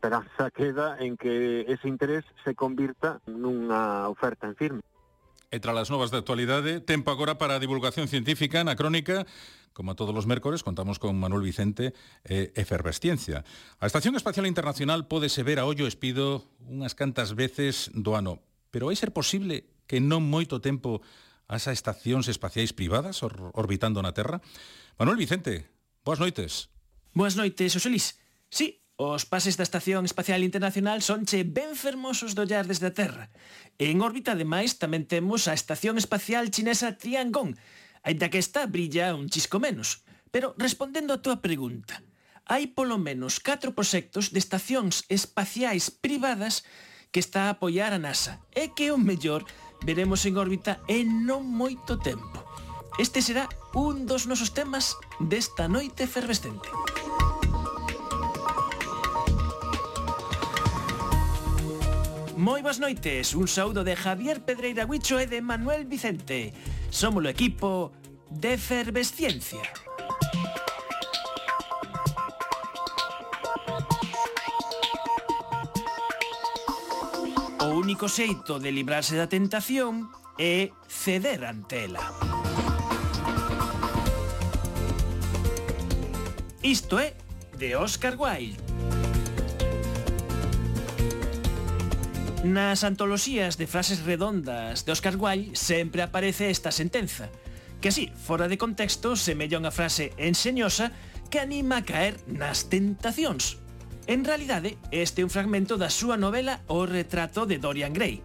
esperanza queda en que ese interés se convirta nunha oferta en firme. E tras as novas de actualidade, tempo agora para a divulgación científica na crónica Como a todos os mércores, contamos con Manuel Vicente e Efervesciencia. A Estación Espacial Internacional pódese ver a ollo espido unhas cantas veces do ano, pero vai ser posible que non moito tempo as estacións espaciais privadas or orbitando na Terra? Manuel Vicente, boas noites. Boas noites, José Sí, Os pases da Estación Espacial Internacional son che ben fermosos de ollar desde a Terra. En órbita, ademais, tamén temos a Estación Espacial Chinesa Tiangong, aínda que esta brilla un chisco menos. Pero respondendo a túa pregunta, hai polo menos 4 proxectos de estacións espaciais privadas que está a apoiar a NASA e que o mellor veremos en órbita en non moito tempo. Este será un dos nosos temas desta noite efervescente. Moi boas noites, un saúdo de Javier Pedreira Huicho e de Manuel Vicente. Somos o equipo de Efervesciencia. O único xeito de librarse da tentación é ceder ante ela. Isto é de Oscar Wilde. Nas antoloxías de frases redondas de Oscar Wilde sempre aparece esta sentenza, que así, fora de contexto, semella unha frase enseñosa que anima a caer nas tentacións. En realidade, este é un fragmento da súa novela O retrato de Dorian Gray.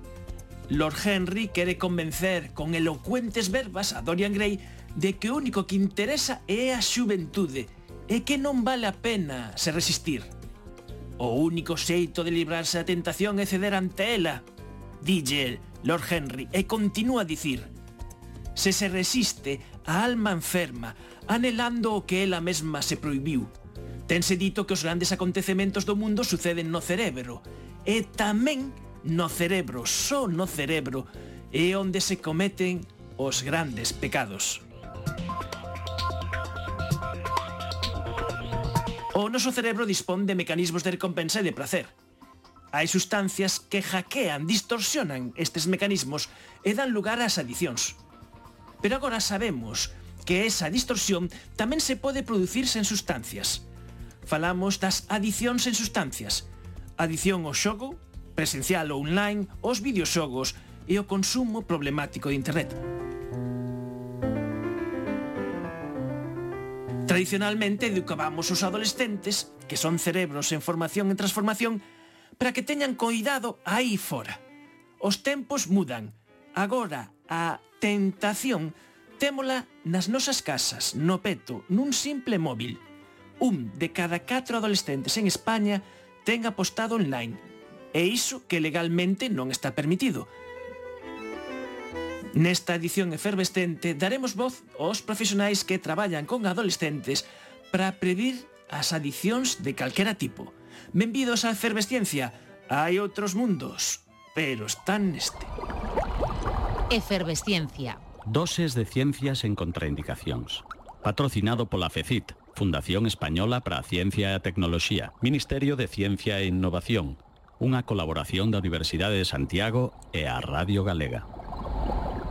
Lord Henry quere convencer con elocuentes verbas a Dorian Gray de que o único que interesa é a xuventude e que non vale a pena se resistir. O único xeito de librarse a tentación é ceder ante ela. Dille, Lord Henry, e continúa a dicir. Se se resiste, a alma enferma, anhelando o que ela mesma se proibiu. Tense dito que os grandes acontecementos do mundo suceden no cerebro. E tamén no cerebro, só no cerebro, é onde se cometen os grandes pecados. O noso cerebro dispón de mecanismos de recompensa e de placer. Hai sustancias que hackean, distorsionan estes mecanismos e dan lugar ás adicións. Pero agora sabemos que esa distorsión tamén se pode producirse en sustancias. Falamos das adicións en sustancias. Adición ao xogo, presencial ou online, os videoxogos e o consumo problemático de Internet. Tradicionalmente educábamos os adolescentes, que son cerebros en formación e transformación, para que teñan coidado aí fora. Os tempos mudan. Agora, a tentación témola nas nosas casas, no peto, nun simple móvil. Un de cada catro adolescentes en España ten apostado online. E iso que legalmente non está permitido. Nesta edición efervescente daremos voz aos profesionais que traballan con adolescentes para previr as adiccións de calquera tipo. Benvidos á efervesciencia. Hai outros mundos, pero están neste. Efervesciencia. Doses de ciencias en contraindicacións. Patrocinado pola FECIT, Fundación Española para a Ciencia e a Tecnoloxía, Ministerio de Ciencia e Innovación, unha colaboración da Universidade de Santiago e a Radio Galega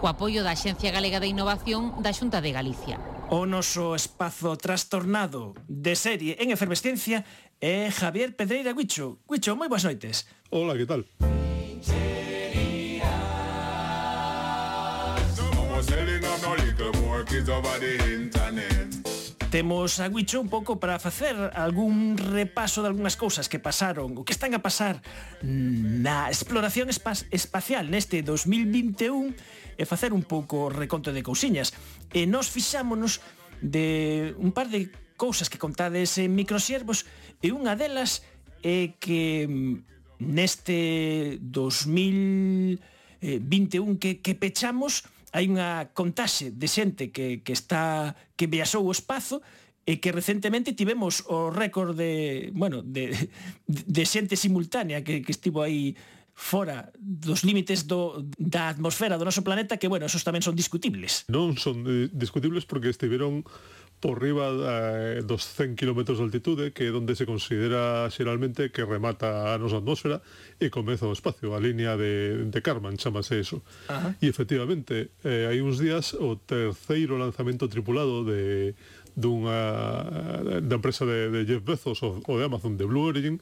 co apoio da Axencia Galega de Innovación da Xunta de Galicia. O noso espazo trastornado de serie en efervescencia é Javier Pedreira Guicho. Guicho, moi boas noites. Hola, que tal? Temos a Guicho un pouco para facer algún repaso de algunhas cousas que pasaron, ou que están a pasar na exploración espacial neste 2021 e facer un pouco reconto de cousiñas. E nós fixámonos de un par de cousas que contades en microservos e unha delas é que mm, neste 2021 que, que pechamos hai unha contaxe de xente que, que está que viaxou o espazo e que recentemente tivemos o récord de, bueno, de, de xente simultánea que, que estivo aí fora dos límites do, da atmosfera do noso planeta que, bueno, esos tamén son discutibles. Non son eh, discutibles porque estiveron por riba eh, dos 100 km de altitude, que é onde se considera xeralmente que remata a nosa atmósfera e comeza o espacio, a línea de, de Karman, chamase eso. Ajá. E efectivamente, eh, hai uns días o terceiro lanzamento tripulado de dunha da empresa de, de Jeff Bezos ou de Amazon, de Blue Origin,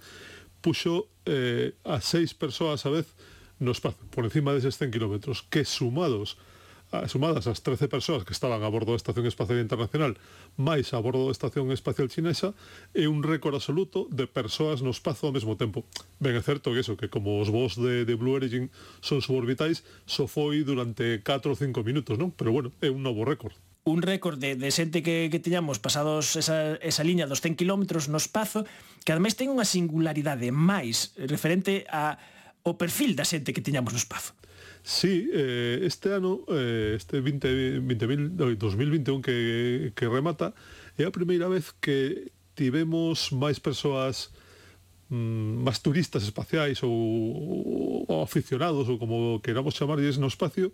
puxo eh, a seis persoas a vez no espazo, por encima deses 100 kilómetros, que sumados sumadas as 13 persoas que estaban a bordo da Estación Espacial Internacional máis a bordo da Estación Espacial Chinesa é un récord absoluto de persoas no espazo ao mesmo tempo. Ben, é certo que eso, que como os voos de, de Blue Origin son suborbitais, só so foi durante 4 ou 5 minutos, non? Pero bueno, é un novo récord un récord de, de xente que, que teñamos pasados esa, esa liña dos 100 km no espazo, que ademais ten unha singularidade máis referente a o perfil da xente que teñamos no espazo. Sí, eh, este ano, eh, este 20, 20, 2021 que, que remata, é a primeira vez que tivemos máis persoas mm, máis turistas espaciais ou, ou aficionados ou como queramos chamarlles no espacio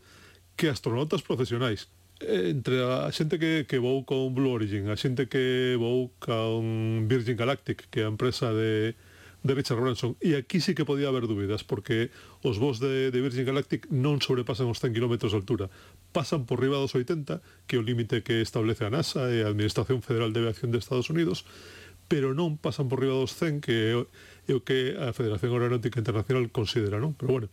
que astronautas profesionais entre a xente que, que vou con Blue Origin, a xente que vou con Virgin Galactic, que é a empresa de, de Richard Branson, e aquí sí que podía haber dúbidas, porque os voos de, de Virgin Galactic non sobrepasan os 100 km de altura, pasan por riba dos 80, que é o límite que establece a NASA e a Administración Federal de Aviación de Estados Unidos, pero non pasan por riba dos 100, que é e o que a Federación Aeronáutica Internacional considera, non? Pero bueno,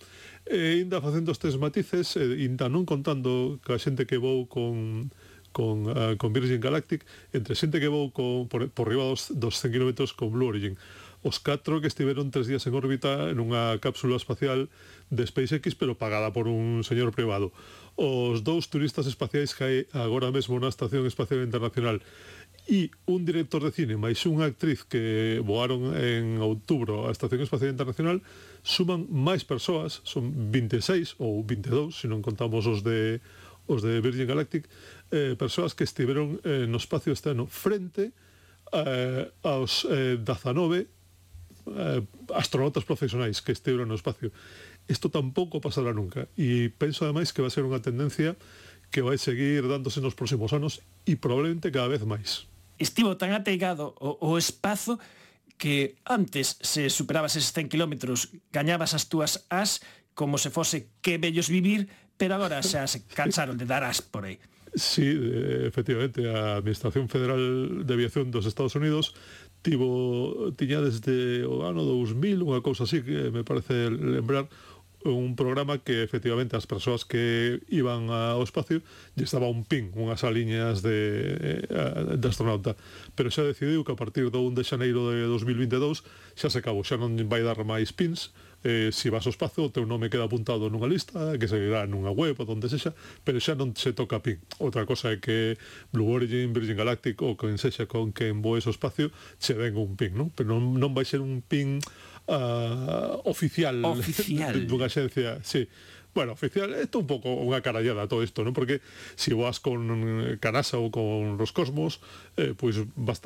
e ainda facendo estes matices, e ainda non contando que a xente que vou con con, uh, con Virgin Galactic, entre xente que vou con, por, por riba dos, dos 100 km con Blue Origin. Os catro que estiveron tres días en órbita nunha cápsula espacial de SpaceX, pero pagada por un señor privado. Os dous turistas espaciais que hai agora mesmo na Estación Espacial Internacional e un director de cine máis unha actriz que voaron en outubro á Estación Espacial Internacional suman máis persoas, son 26 ou 22, se non contamos os de os de Virgin Galactic, eh, persoas que estiveron eh, no espacio este ano frente eh, aos eh, 19 eh, astronautas profesionais que estiveron no espacio. Isto tampouco pasará nunca. E penso, ademais, que vai ser unha tendencia que vai seguir dándose nos próximos anos e probablemente cada vez máis estivo tan ateigado o, o espazo que antes se superabas eses 100 km gañabas as túas as como se fose que bellos vivir, pero agora xa se cansaron de dar as por aí. Sí, eh, efectivamente, a Administración Federal de Aviación dos Estados Unidos tivo tiña desde o ano 2000, unha cousa así que me parece lembrar, un programa que efectivamente as persoas que iban ao espacio lle estaba un pin, unhas aliñas de, eh, de astronauta. Pero xa decidiu que a partir do 1 de xaneiro de 2022 xa se acabou, xa non vai dar máis pins. Eh, si vas ao espazo o teu nome queda apuntado nunha lista que seguirá nunha web ou onde sexa pero xa non se toca pin. Outra cosa é que Blue Origin, Virgin Galactic ou quen sexa con quen voes ao espacio che den un pin non? pero non, non vai ser un pin uh, oficial, oficial. dunha xencia, sí. Bueno, oficial, isto un pouco unha carallada todo isto, non? Porque se si vas con Canasa ou con Roscosmos, eh, pois vas,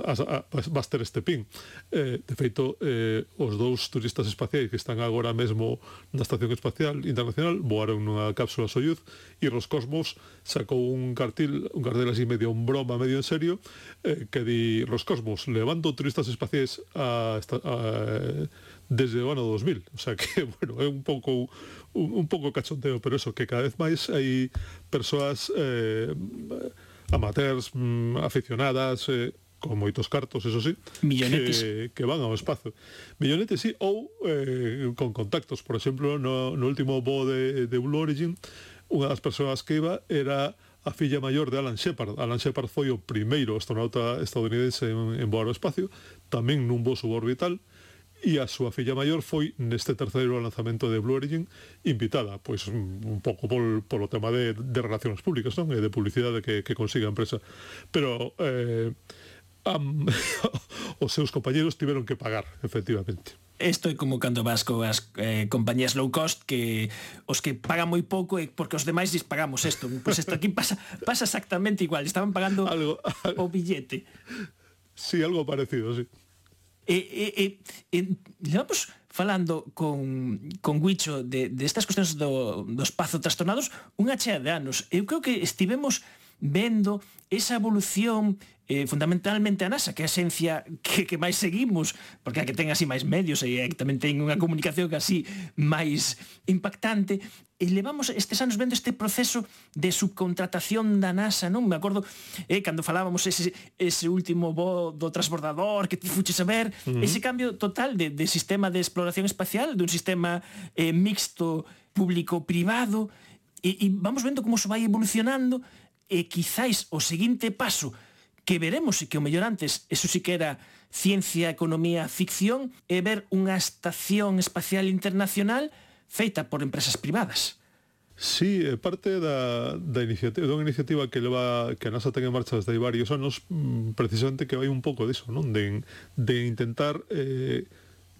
vas ter este pin. Eh, de feito, eh, os dous turistas espaciais que están agora mesmo na Estación Espacial Internacional voaron nunha cápsula Soyuz e Roscosmos sacou un cartil, un cartel así medio un broma, medio en serio, eh, que di Roscosmos, levando turistas espaciais a, esta, a, a desde o ano 2000, o sea que, bueno, é un pouco un, un pouco cachondeo, pero eso, que cada vez máis hai persoas eh, amateurs, mm, aficionadas, eh, con moitos cartos, eso sí, Millonetes. que, que van ao espazo. Millonetes, sí, ou eh, con contactos. Por exemplo, no, no último voo de, de Blue Origin, unha das persoas que iba era a filla maior de Alan Shepard. Alan Shepard foi o primeiro astronauta estadounidense en, en voar ao espacio, tamén nun voo suborbital, e a súa filla maior foi neste terceiro lanzamento de Blue Origin invitada, pois un pouco pol, polo tema de, de relacións públicas, non? E de publicidade que, que consiga a empresa. Pero eh, am, os seus compañeros tiveron que pagar, efectivamente. Isto é como cando vas coas eh, compañías low cost que os que pagan moi pouco é porque os demais lles pagamos isto. Pois isto aquí pasa, pasa exactamente igual. Estaban pagando algo, algo. o billete. Sí, algo parecido, sí. E, e, e, e levamos falando con, con Guicho de, de estas cuestións do, do espazo trastornados unha chea de anos. Eu creo que estivemos vendo esa evolución eh, fundamentalmente a NASA, que é a esencia que, que máis seguimos, porque a que ten así máis medios e a que tamén ten unha comunicación que así máis impactante, e levamos estes anos vendo este proceso de subcontratación da NASA, non? Me acordo eh, cando falábamos ese, ese último voo do transbordador que ti fuches a ver, uh -huh. ese cambio total de, de sistema de exploración espacial, dun sistema eh, mixto público-privado, e, e vamos vendo como se vai evolucionando e quizáis o seguinte paso que veremos e que o mellor antes eso sí que era ciencia, economía, ficción é ver unha estación espacial internacional feita por empresas privadas. Sí, é parte da, da iniciativa, dunha iniciativa que leva que a NASA ten en marcha desde hai varios anos mm, precisamente que vai un pouco diso, non? De, de intentar eh,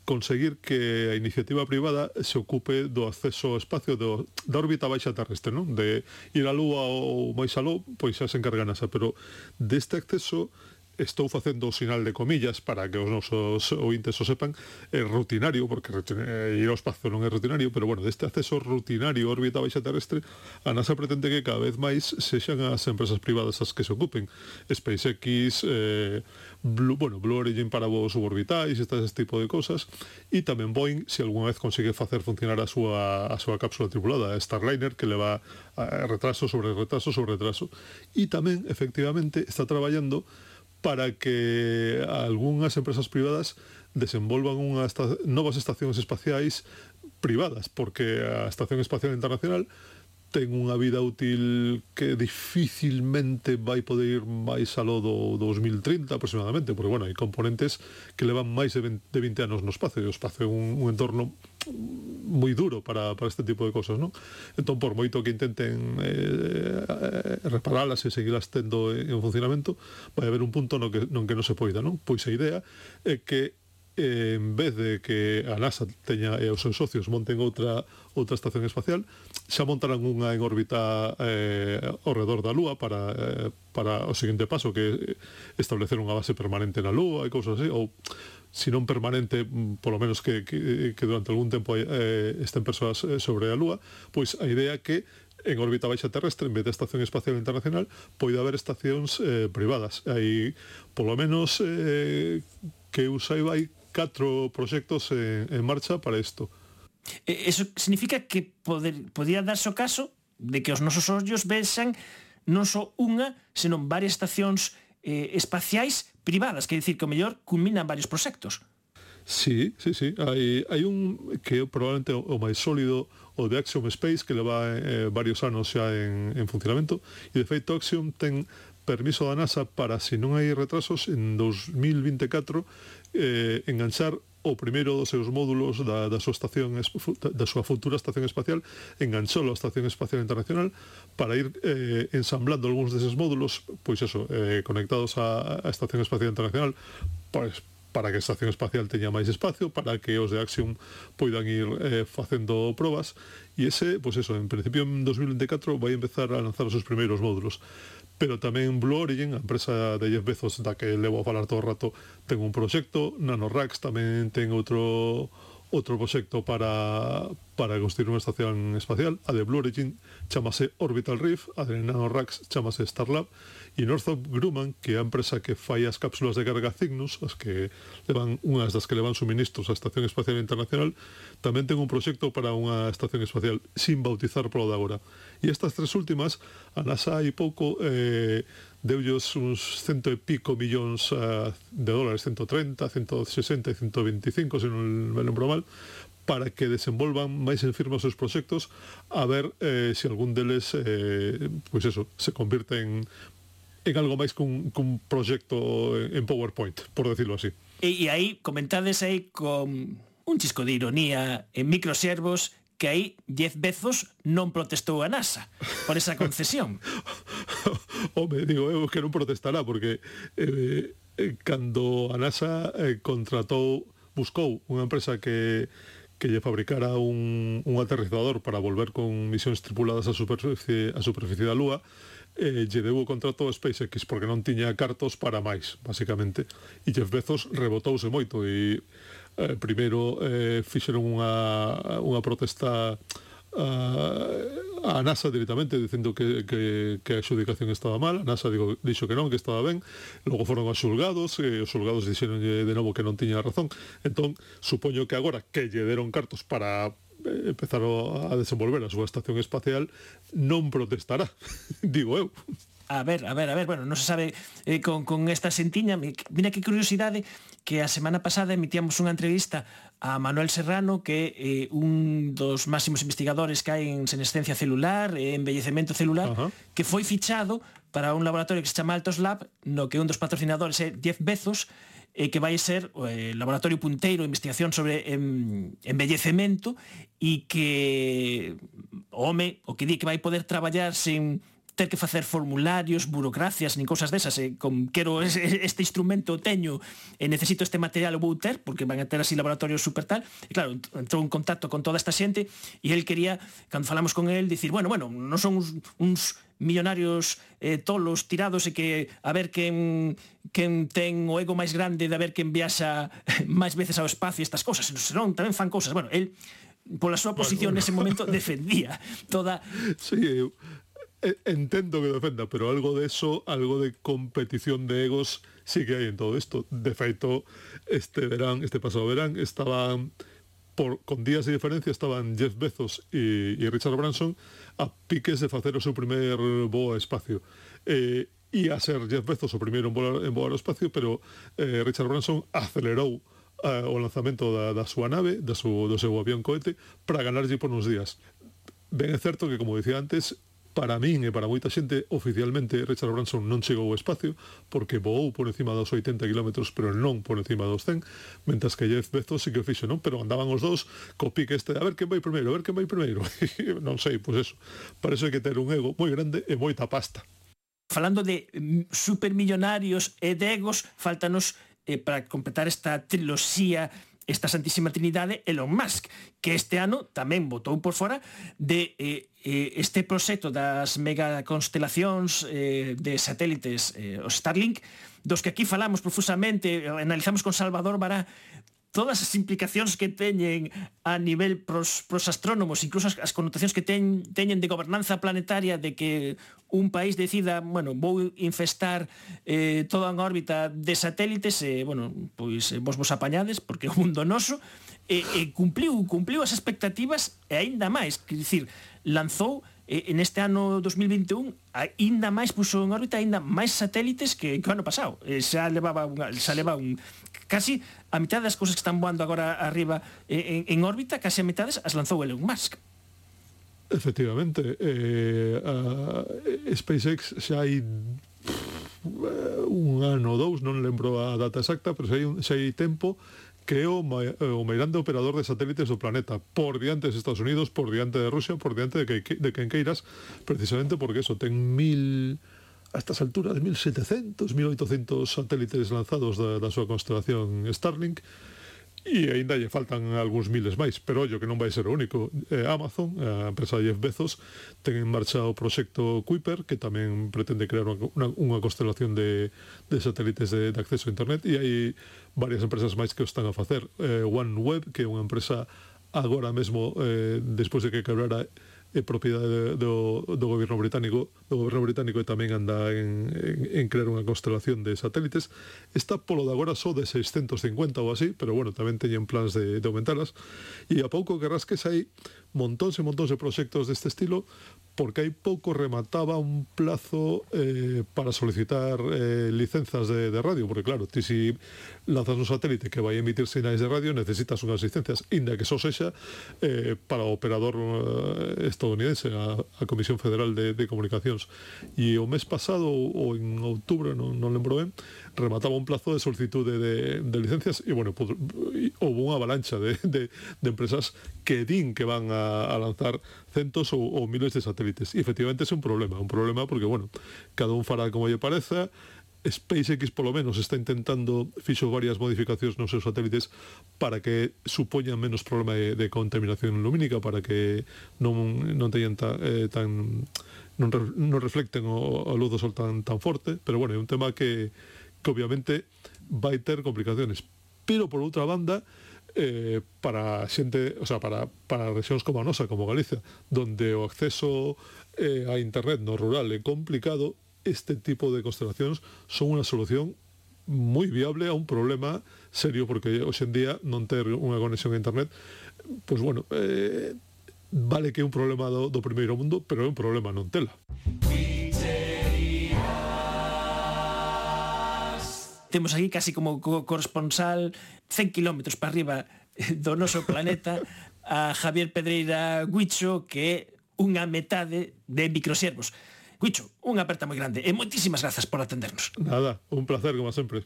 conseguir que a iniciativa privada se ocupe do acceso ao espacio do, da órbita baixa terrestre, non? De ir á Lúa ou máis aló, pois xa se encarga a NASA, pero deste acceso estou facendo o sinal de comillas para que os nosos ointes o sepan, é rutinario, porque eh, ir ao espazo non é rutinario, pero bueno, deste acceso rutinario a órbita baixa terrestre, a NASA pretende que cada vez máis sexan as empresas privadas as que se ocupen. SpaceX, eh, Blue, bueno, Blue Origin para voos suborbitais, este, este tipo de cosas, e tamén Boeing, se algunha vez consigue facer funcionar a súa, a súa cápsula tripulada, Starliner, que leva a, retraso sobre retraso sobre retraso. E tamén, efectivamente, está traballando para que algunhas empresas privadas desenvolvan unhas novas estacións espaciais privadas, porque a Estación Espacial Internacional ten unha vida útil que dificilmente vai poder ir máis aló do 2030 aproximadamente, porque, bueno, hai componentes que levan máis de 20, de 20 anos no espacio, e o espacio é un, un entorno moi duro para, para este tipo de cosas, non? Entón, por moito que intenten eh, eh reparalas e seguirlas tendo en funcionamento, vai haber un punto no que, non que non se poida, non? Pois a idea é que eh, en vez de que a NASA teña e os seus socios monten outra outra estación espacial, xa montaran unha en órbita eh, ao redor da Lúa para, eh, para o seguinte paso que establecer unha base permanente na Lúa e cousas así, ou se non permanente, mm, polo menos que, que, que durante algún tempo eh, estén persoas eh, sobre a Lúa, pois a idea é que en órbita baixa terrestre, en vez de Estación Espacial Internacional, poida haber estacións eh, privadas. Hai, polo menos, eh, que eu saiba, hai catro proxectos en, en marcha para isto. Eso significa que poder, podía darse o caso de que os nosos ollos vexan non só unha, senón varias estacións eh, espaciais privadas, que dicir que o mellor culminan varios proxectos. Sí, sí, sí. Hai, hai un que é probablemente o, o máis sólido, o de Axiom Space, que leva eh, varios anos xa en, en funcionamento. E, de feito, Axiom ten permiso da NASA para, se non hai retrasos, en 2024 eh, enganchar o primeiro dos seus módulos da, da súa estación da súa futura estación espacial enganchou a Estación Espacial Internacional para ir eh, ensamblando algúns deses módulos, pois eso, eh, conectados á, á Estación Espacial Internacional pois, para que a Estación Espacial teña máis espacio, para que os de Axiom poidan ir eh, facendo probas. E ese, pois eso, en principio en 2024 vai empezar a lanzar os seus primeiros módulos pero tamén Blue Origin, a empresa de Jeff Bezos da que levo a falar todo o rato, ten un proxecto, NanoRacks tamén ten outro outro proxecto para, para construir unha estación espacial, a de Blue Origin chamase Orbital Reef, a de NanoRacks chamase Starlab, E Northrop Grumman, que é a empresa que fai as cápsulas de carga Cygnus, as que levan unhas das que levan suministros á Estación Espacial Internacional, tamén ten un proxecto para unha estación espacial sin bautizar polo de agora. E estas tres últimas, a NASA hai pouco eh, deullos uns cento e pico millóns uh, de dólares, 130, 160 e 125, se non me lembro mal, para que desenvolvan máis en firma os seus proxectos a ver eh, se si algún deles eh, pois eso, se convirte en en algo máis cun, cun proxecto en PowerPoint, por decirlo así. E, e aí, comentades aí con un chisco de ironía en microservos que aí Jeff Bezos non protestou a NASA por esa concesión. Home, digo eu que non protestará porque eh, eh, cando a NASA eh, contratou, buscou unha empresa que que lle fabricara un, un aterrizador para volver con misións tripuladas á superficie, a superficie da Lúa, eh, lle deu o contrato a SpaceX porque non tiña cartos para máis, basicamente. E Jeff Bezos rebotouse moito e eh, primeiro eh, fixeron unha, unha protesta a, a NASA directamente dicindo que, que, que a xudicación estaba mal, a NASA digo, dixo que non, que estaba ben, logo foron aos xulgados e os xulgados dixeron de novo que non tiña razón. Entón, supoño que agora que lle deron cartos para empezaron a desenvolver a súa estación espacial non protestará, digo eu. A ver, a ver, a ver, bueno, non se sabe eh, con, con esta sentiña, mira que curiosidade que a semana pasada emitíamos unha entrevista a Manuel Serrano, que é eh, un dos máximos investigadores que hai en senescencia celular, eh, e embellecemento celular, Ajá. que foi fichado para un laboratorio que se chama Altos Lab, no que un dos patrocinadores é Jeff Bezos, eh, que vai ser o eh, Laboratorio Punteiro de Investigación sobre em, Embellecemento e que o home, o que di que vai poder traballar sen ter que facer formularios, burocracias, nin cousas desas, e con quero este instrumento teño, e necesito este material o vou ter, porque van a ter así laboratorios super tal, e claro, entrou en contacto con toda esta xente, e el quería, cando falamos con el, dicir, bueno, bueno, non son uns, uns millonarios eh, tolos tirados e que a ver quen, quen ten o ego máis grande de a ver quen viaxa máis veces ao espacio estas cosas, senón tamén fan cosas. Bueno, el pola súa posición bueno. nese momento defendía toda Sí, eu eh, entendo que defenda, pero algo de eso, algo de competición de egos sí que hai en todo isto. De feito, este verán, este pasado verán, estaban por, con días de diferencia estaban Jeff Bezos y, y Richard Branson a piques de facer o seu primer voo a espacio. Eh, e a ser Jeff Bezos o primeiro en voar, en voar ao espacio, pero eh, Richard Branson acelerou eh, o lanzamento da, da súa nave, da su, do seu avión cohete, para ganarlle por uns días. Ben é certo que, como dicía antes, para min e para moita xente, oficialmente Richard Branson non chegou ao espacio porque voou por encima dos 80 km, pero non por encima dos 100, mentras que Jeff Bezos sí que o fixo, non? Pero andaban os dous co pique este, a ver quen vai primeiro, a ver quen vai primeiro. non sei, pois pues eso. Parece que ter un ego moi grande e moita pasta. Falando de mm, supermillonarios e de egos, faltanos eh, para completar esta triloxía esta Santísima Trinidade Elon Musk, que este ano tamén votou por fora de eh, eh este proxecto das megaconstelacións eh, de satélites eh, o Starlink, dos que aquí falamos profusamente, analizamos con Salvador Bará todas as implicacións que teñen a nivel pros, pros astrónomos, incluso as, as connotacións que ten, teñen de gobernanza planetaria de que un país decida, bueno, vou infestar eh, toda unha órbita de satélites e, eh, bueno, pois eh, vos vos apañades porque é un mundo noso e, e cumpliu, cumpliu as expectativas e aínda máis, que dicir, lanzou e, en este ano 2021 aínda máis puxo en órbita aínda máis satélites que, que o ano pasado. E xa levaba unha, xa leva un casi a mitad das cousas que están voando agora arriba en, en órbita, casi a mitades as lanzou Elon Musk. Efectivamente, eh, a SpaceX xa hai un ano ou dous, non lembro a data exacta, pero xa hai, un, xa hai tempo que é o, mai, eh, o meirande operador de satélites do planeta, por diante dos Estados Unidos, por diante de Rusia, por diante de, que, de Quenqueiras, precisamente porque eso, ten mil a estas alturas, 1.700, 1.800 satélites lanzados da, da súa constelación Starlink, e aínda lle faltan algúns miles máis, pero ollo que non vai ser o único. Eh, Amazon, a empresa de Jeff Bezos, ten en marcha o proxecto Kuiper, que tamén pretende crear unha, unha, unha constelación de, de satélites de, de acceso a internet, e hai varias empresas máis que o están a facer. Eh, OneWeb, que é unha empresa agora mesmo, eh, despois de que quebrara é propiedade do, do goberno británico do goberno británico e tamén anda en, en, en crear unha constelación de satélites está polo de agora só de 650 ou así, pero bueno, tamén teñen plans de, de aumentalas, e a pouco que rasques hai montóns e montóns de proxectos deste estilo porque hai pouco remataba un plazo eh, para solicitar eh, licenzas de, de radio, porque claro, ti si lanzas un satélite que vai emitir sinais de radio necesitas unhas licencias, inda que só sexa eh, para o operador eh, estadounidense, a, a Comisión Federal de, de Comunicacións. E o mes pasado, ou en outubro, non, non lembro ben, remataba un plazo de solicitude de, de licencias e, bueno, pues, houve unha avalancha de, de, de empresas que din que van a, a lanzar centos ou, ou miles de satélites. E efectivamente é un problema, un problema porque, bueno, cada un fará como lle pareza, SpaceX polo menos está intentando fixo varias modificacións nos seus satélites para que supoñan menos problema de, de contaminación lumínica para que non, non teñan ta, eh, tan non, non reflecten o, a luz do sol tan, tan forte pero bueno, é un tema que que obviamente vai ter complicaciones. Pero por outra banda, eh, para xente, o sea, para, para rexións como a nosa, como Galicia, donde o acceso eh, a internet no rural é complicado, este tipo de constelacións son unha solución moi viable a un problema serio, porque hoxe en día non ter unha conexión a internet, pois pues bueno, eh, vale que é un problema do, do primeiro mundo, pero é un problema non tela. temos aquí casi como co corresponsal 100 km para arriba eh, do noso planeta a Javier Pedreira Guicho que é unha metade de microservos. Guicho, unha aperta moi grande e moitísimas grazas por atendernos. Nada, un placer como sempre.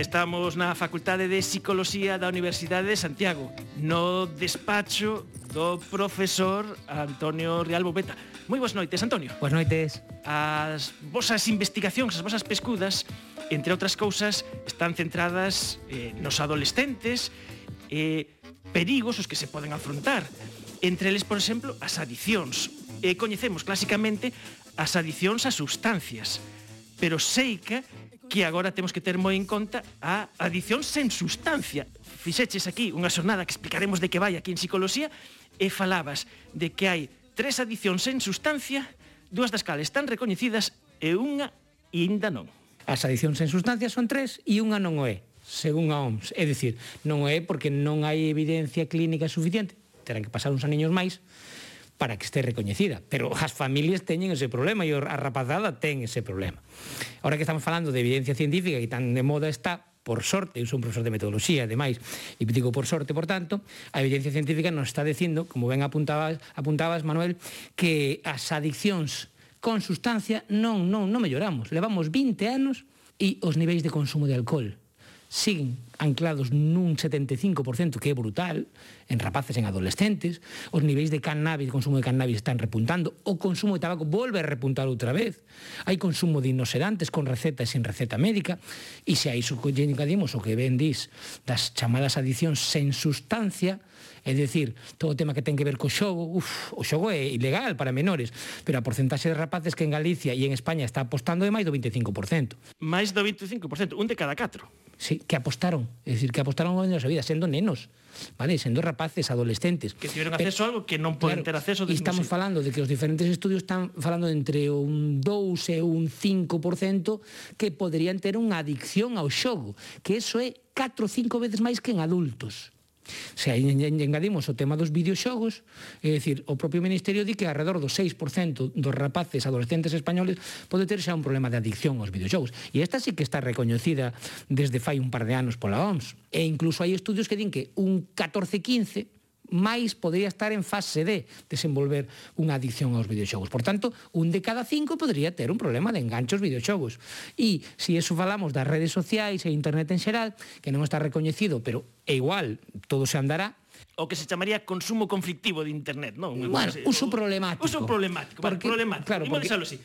Estamos na Facultade de Psicoloxía da Universidade de Santiago, no despacho do profesor Antonio Real Bobeta. Moi boas noites, Antonio. Boas noites. As vosas investigacións, as vosas pescudas, entre outras cousas, están centradas eh, nos adolescentes, eh, perigos os que se poden afrontar. Entre eles, por exemplo, as adicións. Eh, coñecemos clásicamente as adicións a substancias, pero sei que que agora temos que ter moi en conta a adición sen sustancia. Fixeches aquí unha xornada que explicaremos de que vai aquí en psicoloxía e falabas de que hai tres adicións sen sustancia, dúas das cales están recoñecidas e unha aínda non. As adicións sen sustancia son tres e unha non o é, según a OMS. É dicir, non o é porque non hai evidencia clínica suficiente, terán que pasar uns aniños máis, para que este recoñecida. Pero as familias teñen ese problema e a rapazada ten ese problema. Ahora que estamos falando de evidencia científica que tan de moda está, por sorte, eu son profesor de metodoloxía, ademais, e digo por sorte, por tanto, a evidencia científica nos está dicindo, como ben apuntabas, apuntabas Manuel, que as adiccións con sustancia non, non, non melloramos. Levamos 20 anos e os niveis de consumo de alcohol siguen anclados nun 75%, que é brutal, en rapaces en adolescentes, os niveis de cannabis, consumo de cannabis están repuntando, o consumo de tabaco volve a repuntar outra vez. Hai consumo de inosedantes con receta e sin receta médica, e se a iso engadimos o que ben das chamadas adicións sen sustancia, É dicir, todo o tema que ten que ver co xogo, uf, o xogo é ilegal para menores, pero a porcentaxe de rapaces que en Galicia e en España está apostando é máis do 25%. Máis do 25%, un de cada catro sí, que apostaron, es decir, que apostaron a su vida, sendo nenos, vale, sendo rapaces, adolescentes. Que tiveron acceso Pero, a algo que non poden claro, ter acceso. E estamos sí. falando de que os diferentes estudios están falando de entre un 2 e un 5% que poderían ter unha adicción ao xogo, que eso é 4 ou 5 veces máis que en adultos. Se aí engadimos o tema dos videoxogos, é dicir, o propio Ministerio di que alrededor do 6% dos rapaces adolescentes españoles pode ter xa un problema de adicción aos videoxogos. E esta sí que está recoñecida desde fai un par de anos pola OMS. E incluso hai estudios que din que un 14-15 máis podría estar en fase de desenvolver unha adicción aos videoxogos. Por tanto, un de cada cinco podría ter un problema de enganche aos videoxogos. E se eso falamos das redes sociais e internet en xeral, que non está recoñecido, pero é igual, todo se andará, o que se chamaría consumo conflictivo de internet, non? Bueno, uso problemático. Uso problemático, porque, vale, problemático. Claro, porque... así.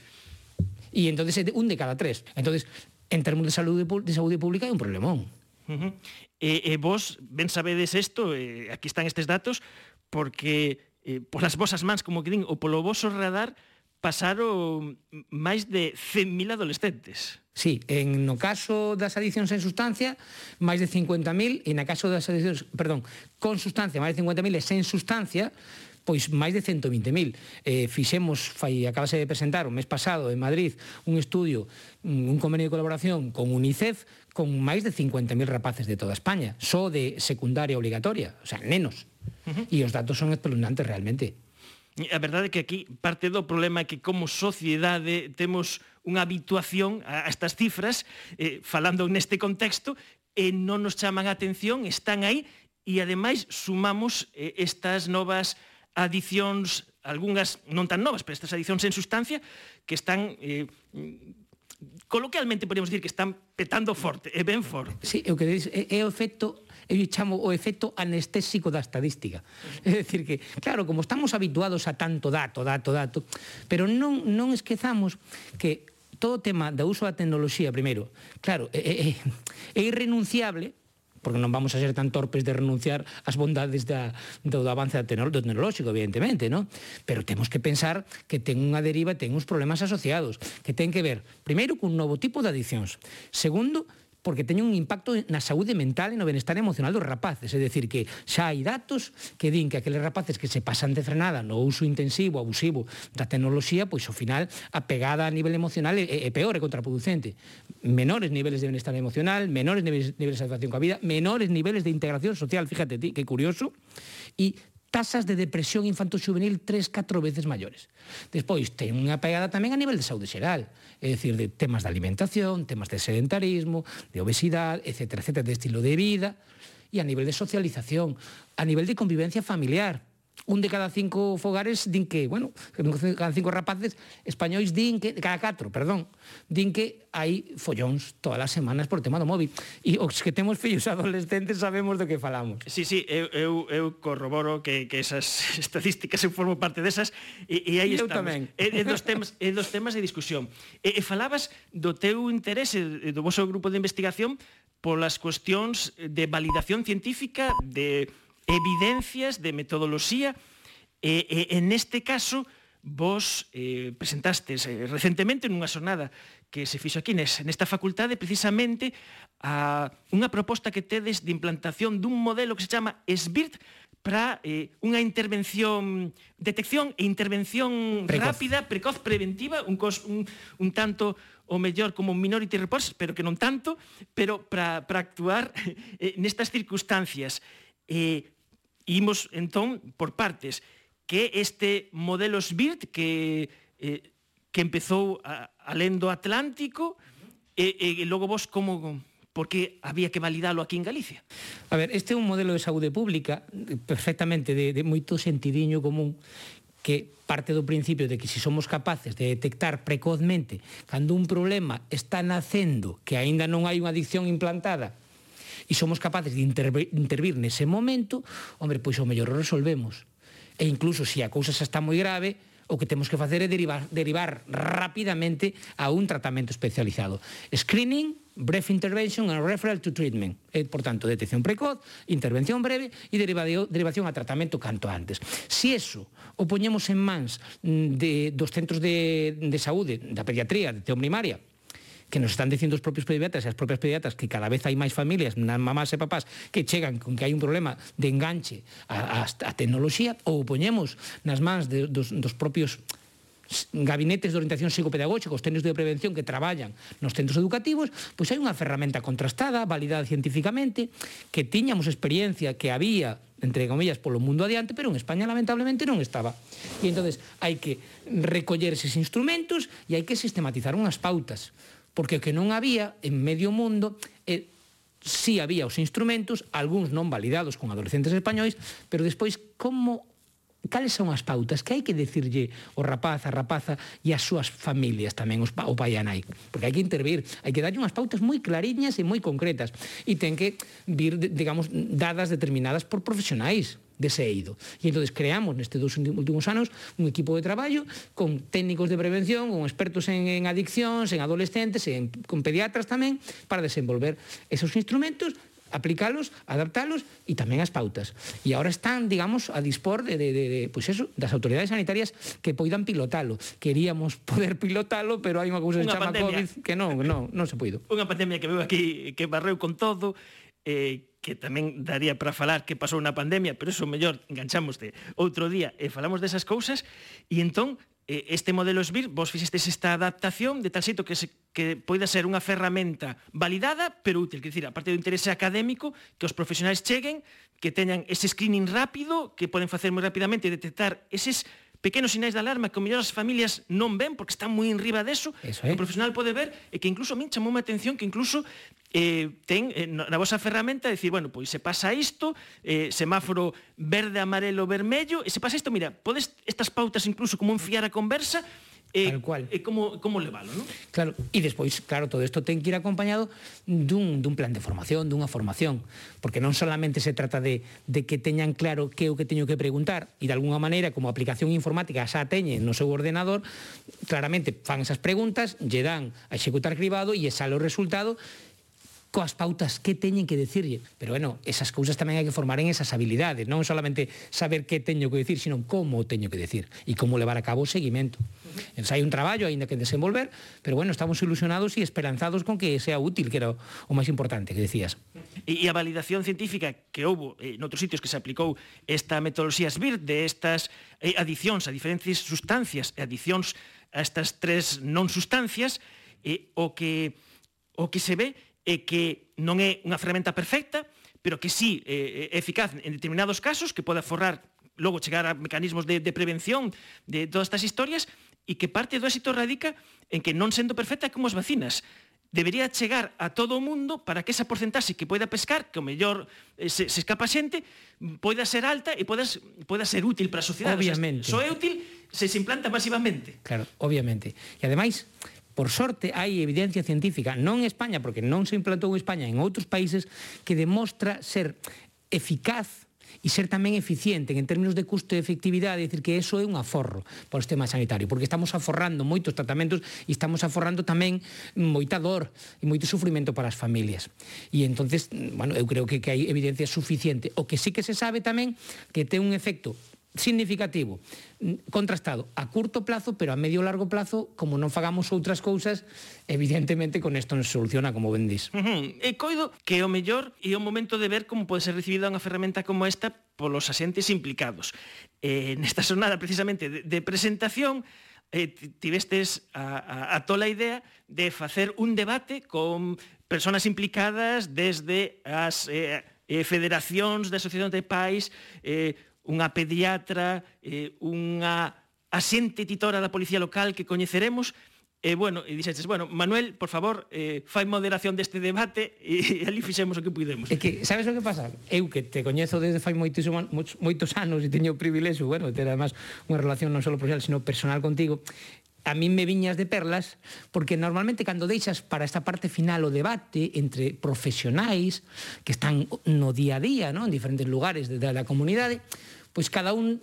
E entonces un de cada tres. Entonces, en termos de saúde, de saúde pública é un problemón Uh -huh. e, e vos ben sabedes isto, e aquí están estes datos, porque eh, polas vosas mans, como que din, ou polo vosso radar, pasaron máis de 100.000 adolescentes. Sí, en no caso das adiccións en sustancia, máis de 50.000, e na caso das adiccións, perdón, con sustancia, máis de 50.000 e sen sustancia, pois máis de 120.000. Eh, fixemos, fai, acabase de presentar o mes pasado en Madrid un estudio, un convenio de colaboración con UNICEF, con máis de 50.000 rapaces de toda España, só de secundaria obligatoria, o sea, nenos. Uh -huh. E os datos son espeluznantes realmente. A verdade é que aquí parte do problema é que como sociedade temos unha habituación a estas cifras, eh, falando neste contexto, e non nos chaman a atención, están aí, e ademais sumamos eh, estas novas adicións, algunhas non tan novas, pero estas adicións en sustancia, que están eh, coloquialmente podemos decir que están petando forte, é ben forte. Sí, o que dices, é, é o efecto eu chamo o efecto anestésico da estadística. É dicir que, claro, como estamos habituados a tanto dato, dato, dato, pero non, non esquezamos que todo o tema do uso da tecnoloxía, primeiro, claro, é, é, é irrenunciable porque non vamos a ser tan torpes de renunciar ás bondades da, do, do avance do tecnolóxico, evidentemente, non? Pero temos que pensar que ten unha deriva, ten uns problemas asociados, que ten que ver, primeiro, cun novo tipo de adiccións. Segundo, porque teñen un impacto na saúde mental e no benestar emocional dos rapaces, é dicir que xa hai datos que din que aqueles rapaces que se pasan de frenada no uso intensivo, abusivo da tecnoloxía, pois ao final a pegada a nivel emocional é, é peor, é contraproducente. Menores niveles de benestar emocional, menores niveles, niveles de satisfacción coa vida, menores niveles de integración social, fíjate ti, que curioso, e tasas de depresión infanto-juvenil tres, catro veces maiores. Despois, ten unha pegada tamén a nivel de saúde xeral, é dicir, de temas de alimentación, temas de sedentarismo, de obesidade, etc., etc., de estilo de vida, e a nivel de socialización, a nivel de convivencia familiar, un de cada cinco fogares din que, bueno, cada cinco rapaces españois din que, cada catro, perdón, din que hai follóns todas as semanas por tema do móvil. E os que temos fillos adolescentes sabemos do que falamos. Sí, sí, eu, eu, eu corroboro que, que esas estadísticas eu formo parte desas e, e aí eu estamos. Tamén. E, e dos temas, e dos temas de discusión. E, e falabas do teu interese, do vosso grupo de investigación, polas cuestións de validación científica de evidencias de metodoloxía e, e en este caso vos eh, presentastes eh, recentemente nunha sonada que se fixo aquí nes, nesta facultade precisamente a unha proposta que tedes de implantación dun modelo que se chama SBIRT para eh, unha intervención, detección e intervención precoz. rápida, precoz, preventiva, un, cos, un, un tanto o mellor como un minority reports, pero que non tanto, pero para actuar eh, nestas circunstancias. Eh, Imos, entón, por partes, que este modelo SBIRT que, eh, que empezou a, alendo Atlántico, e, e, e logo vos como porque había que validalo aquí en Galicia. A ver, este é un modelo de saúde pública perfectamente de, de moito sentidiño común que parte do principio de que se si somos capaces de detectar precozmente cando un problema está nacendo, que aínda non hai unha adicción implantada, e somos capaces de intervir, intervir nese momento, hombre, pois o mellor o resolvemos. E incluso se a cousa xa está moi grave, o que temos que facer é derivar, derivar rapidamente a un tratamento especializado. Screening, brief intervention and referral to treatment. E, por tanto, detección precoz, intervención breve e derivación a tratamento canto antes. Si eso o poñemos en mans mm, de, dos centros de, de saúde, da pediatría, de teo primaria, que nos están dicindo os propios pediatras e as propias pediatras que cada vez hai máis familias, nas mamás e papás que chegan con que hai un problema de enganche a, a, a tecnoloxía ou poñemos nas mans de, dos, dos propios gabinetes de orientación psicopedagógica, os técnicos de prevención que traballan nos centros educativos, pois hai unha ferramenta contrastada, validada científicamente, que tiñamos experiencia que había entre comillas, polo mundo adiante, pero en España lamentablemente non estaba. E entonces hai que recoller eses instrumentos e hai que sistematizar unhas pautas porque o que non había en medio mundo eh, si sí había os instrumentos, algúns non validados con adolescentes españois, pero despois como cales son as pautas que hai que decirlle o rapaz, a rapaza e as súas familias tamén, os, o pai e a nai. Porque hai que intervir, hai que darlle unhas pautas moi clariñas e moi concretas. E ten que vir, digamos, dadas determinadas por profesionais dese eido. E entón creamos nestes dos últimos anos un equipo de traballo con técnicos de prevención, con expertos en, en adiccións, en adolescentes, en, con pediatras tamén, para desenvolver esos instrumentos aplicalos, adaptalos e tamén as pautas. E agora están, digamos, a dispor de, de, de, de pois pues eso, das autoridades sanitarias que poidan pilotalo. Queríamos poder pilotalo, pero hai unha cousa que chama pandemia. COVID que non, non, non se poido. Unha pandemia que veu aquí, que barreu con todo, eh, que tamén daría para falar que pasou na pandemia, pero eso mellor enganchámoste outro día e falamos desas cousas e entón eh, este modelo SBIR, vos fixestes esta adaptación de tal xeito que, se, que poida ser unha ferramenta validada, pero útil, que dicir, a parte do interese académico, que os profesionais cheguen, que teñan ese screening rápido, que poden facer moi rapidamente e detectar eses pequenos sinais de alarma que o mellor as familias non ven porque están moi enriba deso, Eso eh? o profesional pode ver e que incluso a min chamou a atención que incluso eh, ten eh, na vosa ferramenta decir, bueno, pois se pasa isto, eh, semáforo verde, amarelo, vermello, e se pasa isto, mira, podes estas pautas incluso como enfiar a conversa, eh, Tal cual. E eh, como, como levalo, non? Claro, e despois, claro, todo isto ten que ir acompañado dun, dun plan de formación, dunha formación, porque non solamente se trata de, de que teñan claro que é o que teño que preguntar, e de alguna maneira, como aplicación informática xa teñen no seu ordenador, claramente fan esas preguntas, lle dan a executar cribado e xa o resultado, coas pautas que teñen que decirlle. Pero bueno, esas cousas tamén hai que formar en esas habilidades, non solamente saber que teño que decir, sino como o teño que decir e como levar a cabo o seguimento. Entón, hai un traballo aínda que desenvolver, pero bueno, estamos ilusionados e esperanzados con que sea útil, que era o máis importante que decías. E, e a validación científica que houbo eh, noutros sitios que se aplicou esta metodoloxía SBIR de estas eh, adicións a diferentes sustancias e adicións a estas tres non sustancias, eh, o que o que se ve e que non é unha ferramenta perfecta, pero que sí eh, é eficaz en determinados casos, que pode aforrar logo chegar a mecanismos de, de prevención de todas estas historias, e que parte do éxito radica en que non sendo perfecta como as vacinas, debería chegar a todo o mundo para que esa porcentaxe que poida pescar, que o mellor eh, se, se escapa xente, poida ser alta e poida, poida ser útil para a sociedade. Obviamente. O sea, só é útil se se implanta masivamente. Claro, obviamente. E ademais, Por sorte, hai evidencia científica, non en España, porque non se implantou en España, en outros países, que demostra ser eficaz e ser tamén eficiente en términos de custo e efectividade, é dicir que eso é un aforro para o sistema sanitario, porque estamos aforrando moitos tratamentos e estamos aforrando tamén moita dor e moito sufrimento para as familias. E entonces, bueno, eu creo que, que hai evidencia suficiente. O que sí que se sabe tamén que ten un efecto significativo, mm, contrastado a curto plazo, pero a medio largo plazo, como non fagamos outras cousas, evidentemente con isto non se soluciona, como ben dis. Uh -huh. E coido que o mellor é o momento de ver como pode ser recibida unha ferramenta como esta polos asentes implicados. Eh, nesta sonada precisamente de, de presentación, eh, tivestes a, a, a tola idea de facer un debate con personas implicadas desde as eh, eh, federacións de asociacións de pais, eh, unha pediatra, eh, unha asente titora da policía local que coñeceremos, E, eh, bueno, e dixetes, bueno, Manuel, por favor, eh, fai moderación deste debate e, e ali fixemos o que pudemos. É que, sabes o que pasa? Eu que te coñezo desde fai moitos, moitos anos e teño o privilexio, bueno, de ter además unha relación non só profesional, sino personal contigo, a min me viñas de perlas, porque normalmente cando deixas para esta parte final o debate entre profesionais que están no día a día, ¿no? en diferentes lugares da, da comunidade, pois cada un,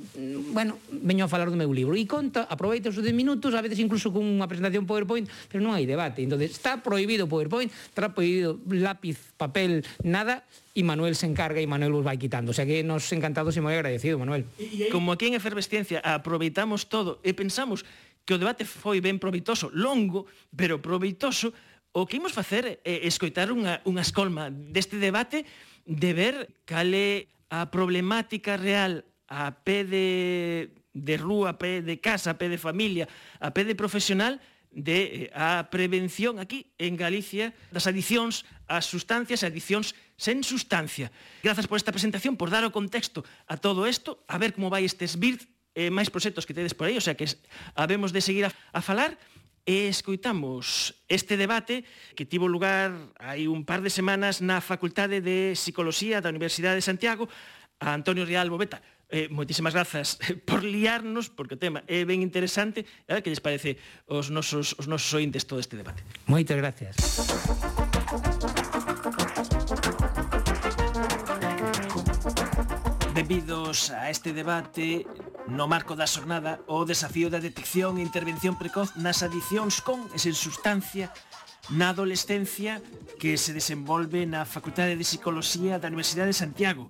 bueno, veño a falar do meu libro e conta, aproveita os 10 minutos, a veces incluso con unha presentación PowerPoint, pero non hai debate. Entonces, está prohibido PowerPoint, está prohibido lápiz, papel, nada, e Manuel se encarga e Manuel vos vai quitando. O sea que nos encantados e moi agradecido, Manuel. Como aquí en Efervesciencia aproveitamos todo e pensamos que o debate foi ben proveitoso, longo, pero proveitoso, o que imos facer é escoitar unha, unha escolma deste debate de ver cale a problemática real a pé de, de rúa, a pé de casa, a pé de familia, a pé de profesional de eh, a prevención aquí en Galicia das adicións ás sustancias e adicións sen sustancia. Grazas por esta presentación, por dar o contexto a todo isto, a ver como vai este SBIRT e máis proxectos que tedes por aí, o sea que habemos de seguir a, a falar e escoitamos este debate que tivo lugar hai un par de semanas na Facultade de Psicología da Universidade de Santiago a Antonio Real Bobeta. Eh, moitísimas grazas por liarnos, porque o tema é ben interesante. A ver que lles parece os nosos, os nosos ointes todo este debate. Moitas gracias. Benvidos a este debate No marco da xornada, o desafío da detección e intervención precoz nas adicións con e sen sustancia na adolescencia que se desenvolve na Facultade de Psicología da Universidade de Santiago.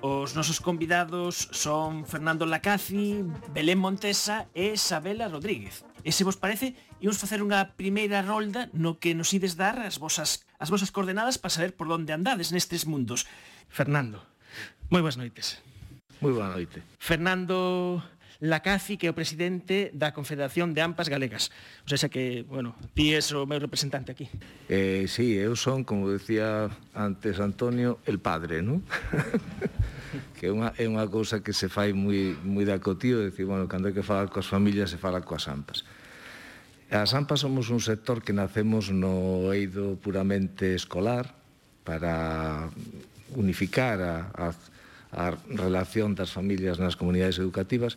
Os nosos convidados son Fernando Lacazi, Belén Montesa e Isabela Rodríguez. E se vos parece, imos facer unha primeira rolda no que nos ides dar as vosas, as vosas coordenadas para saber por onde andades nestes mundos. Fernando, moi boas noites. Moi boa noite. Fernando Lacazi, que é o presidente da Confederación de Ampas Galegas. O sea, que, bueno, ti és o meu representante aquí. Eh, sí, eu son, como decía antes Antonio, el padre, non? que é unha, é unha cousa que se fai moi, moi da cotío, decir, bueno, cando hai que falar coas familias, se fala coas ampas. As ampas somos un sector que nacemos no eido puramente escolar para unificar a, a a relación das familias nas comunidades educativas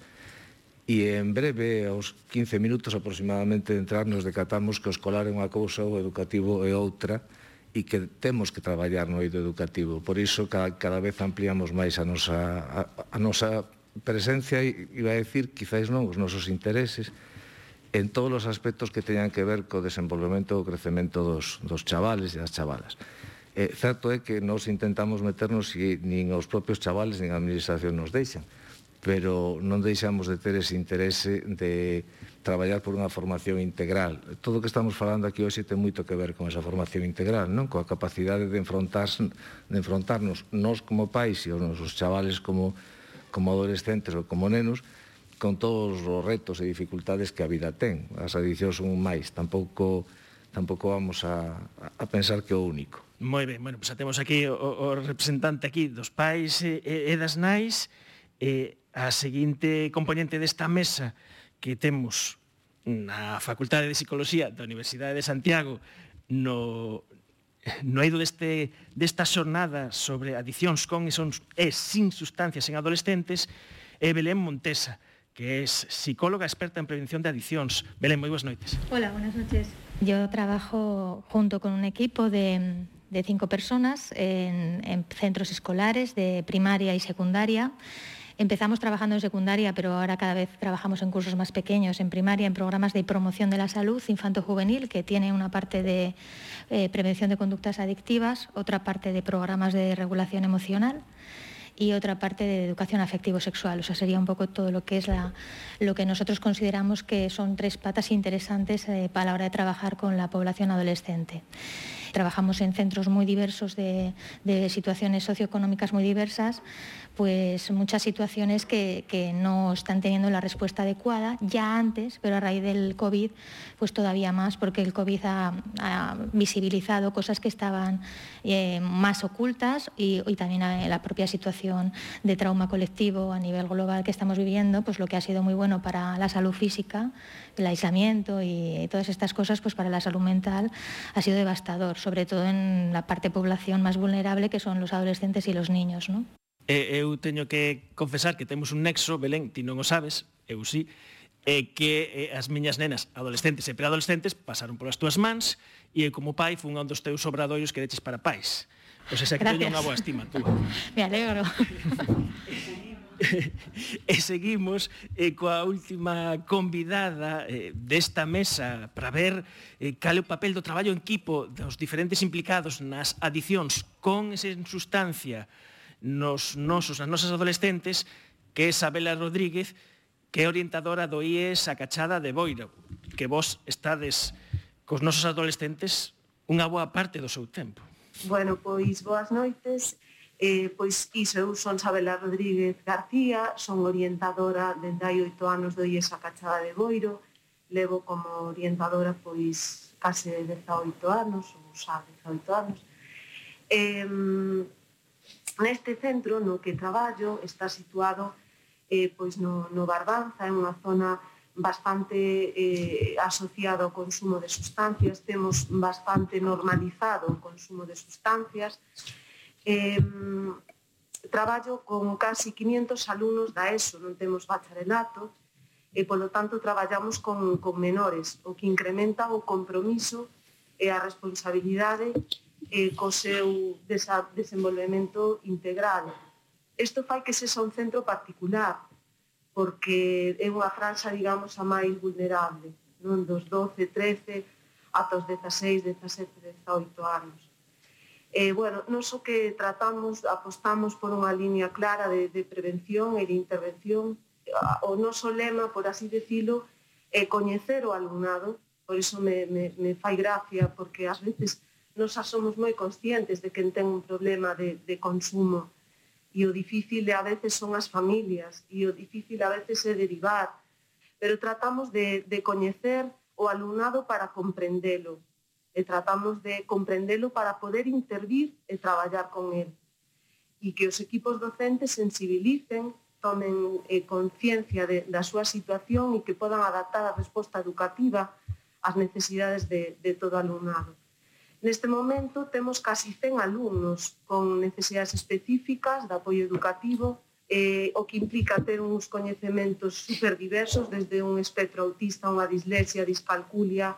e en breve, aos 15 minutos aproximadamente de entrar, nos decatamos que o escolar é unha cousa, o educativo é outra e que temos que traballar no eido educativo. Por iso, cada, cada vez ampliamos máis a nosa, a, a nosa presencia, iba a decir, quizáis non, os nosos intereses, en todos os aspectos que teñan que ver co desenvolvemento do crecemento dos, dos chavales e das chavalas. Eh, certo é que nos intentamos meternos e nin os propios chavales nin a administración nos deixan pero non deixamos de ter ese interese de traballar por unha formación integral. Todo o que estamos falando aquí hoxe ten moito que ver con esa formación integral, non? Coa capacidade de, enfrontarse de enfrontarnos nós como pais e os nosos chavales como, como adolescentes ou como nenos con todos os retos e dificultades que a vida ten. As adicións son un máis, tampouco, tampouco vamos a, a pensar que é o único. Moi ben, bueno, pues, temos aquí o, o representante aquí dos pais e, e das nais e a seguinte componente desta mesa que temos na Facultade de Psicología da Universidade de Santiago no no eido deste, desta xornada sobre adiccións con e, son, e sin sustancias en adolescentes é Belén Montesa, que é psicóloga experta en prevención de adiccións. Belén, moi boas noites. Hola, buenas noches. Yo trabajo junto con un equipo de de cinco personas en, en centros escolares de primaria y secundaria Empezamos trabajando en secundaria, pero ahora cada vez trabajamos en cursos más pequeños, en primaria, en programas de promoción de la salud infanto-juvenil, que tiene una parte de eh, prevención de conductas adictivas, otra parte de programas de regulación emocional y otra parte de educación afectivo-sexual. O sea, sería un poco todo lo que es lo que nosotros consideramos que son tres patas interesantes eh, para la hora de trabajar con la población adolescente. Trabajamos en centros muy diversos de, situaciones socioeconómicas muy diversas, pues muchas situaciones que, no están teniendo la respuesta adecuada ya antes, pero a raíz del COVID, pues todavía más, porque el COVID ha, visibilizado cosas que estaban eh, más ocultas y, y también la propia situación de trauma colectivo a nivel global que estamos viviendo, pues lo que ha sido muy bueno para la salud física, el aislamiento y todas estas cosas, pues para la salud mental ha sido devastador, sobre todo en la parte de población más vulnerable que son los adolescentes y los niños. ¿no? Eh, eu teño que confesar que temos un nexo, Belén, ti non o sabes, eu sí, é que eh, as miñas nenas adolescentes e preadolescentes pasaron polas túas mans e eu como pai fun un dos teus obradoiros que deches para pais. Pois esa que teño unha boa estima, tú. Me alegro. e seguimos eh, coa última convidada eh, desta mesa para ver eh, cal é o papel do traballo en equipo dos diferentes implicados nas adicións con e sen sustancia nos nosos, nas nosas adolescentes, que é Isabela Rodríguez, que é orientadora do IES a Cachada de Boiro, que vos estades cos nosos adolescentes unha boa parte do seu tempo. Bueno, pois boas noites. Eh, pois iso, eu son Isabela Rodríguez García, son orientadora dende hai oito anos do IESA Cachada de Boiro, levo como orientadora pois case 18 anos, ou xa 18 anos. Eh, neste centro no que traballo está situado eh, pois no, no Barbanza, é unha zona bastante eh, asociada ao consumo de sustancias, temos bastante normalizado o consumo de sustancias, Eh, traballo con casi 500 alumnos da ESO, non temos bacharelato, e polo tanto traballamos con, con menores, o que incrementa o compromiso e a responsabilidade eh, co seu desa, desenvolvemento integral. Isto fai que sexa un centro particular, porque é unha franxa, digamos, a máis vulnerable, non dos 12, 13, ata os 16, 17, 18 anos. Eh, bueno, non só que tratamos, apostamos por unha línea clara de, de prevención e de intervención, o noso lema, por así decilo, é coñecer o alumnado, por iso me, me, me fai gracia, porque ás veces nos somos moi conscientes de que ten un problema de, de consumo. E o difícil a veces son as familias e o difícil a veces é derivar, pero tratamos de, de coñecer o alumnado para comprendelo, e tratamos de comprendelo para poder intervir e traballar con el. E que os equipos docentes sensibilicen, tomen eh, conciencia de, da súa situación e que podan adaptar a resposta educativa ás necesidades de, de todo alumnado. Neste momento temos casi 100 alumnos con necesidades específicas de apoio educativo, eh, o que implica ter uns coñecementos superdiversos, desde un espectro autista, unha dislexia, discalculia,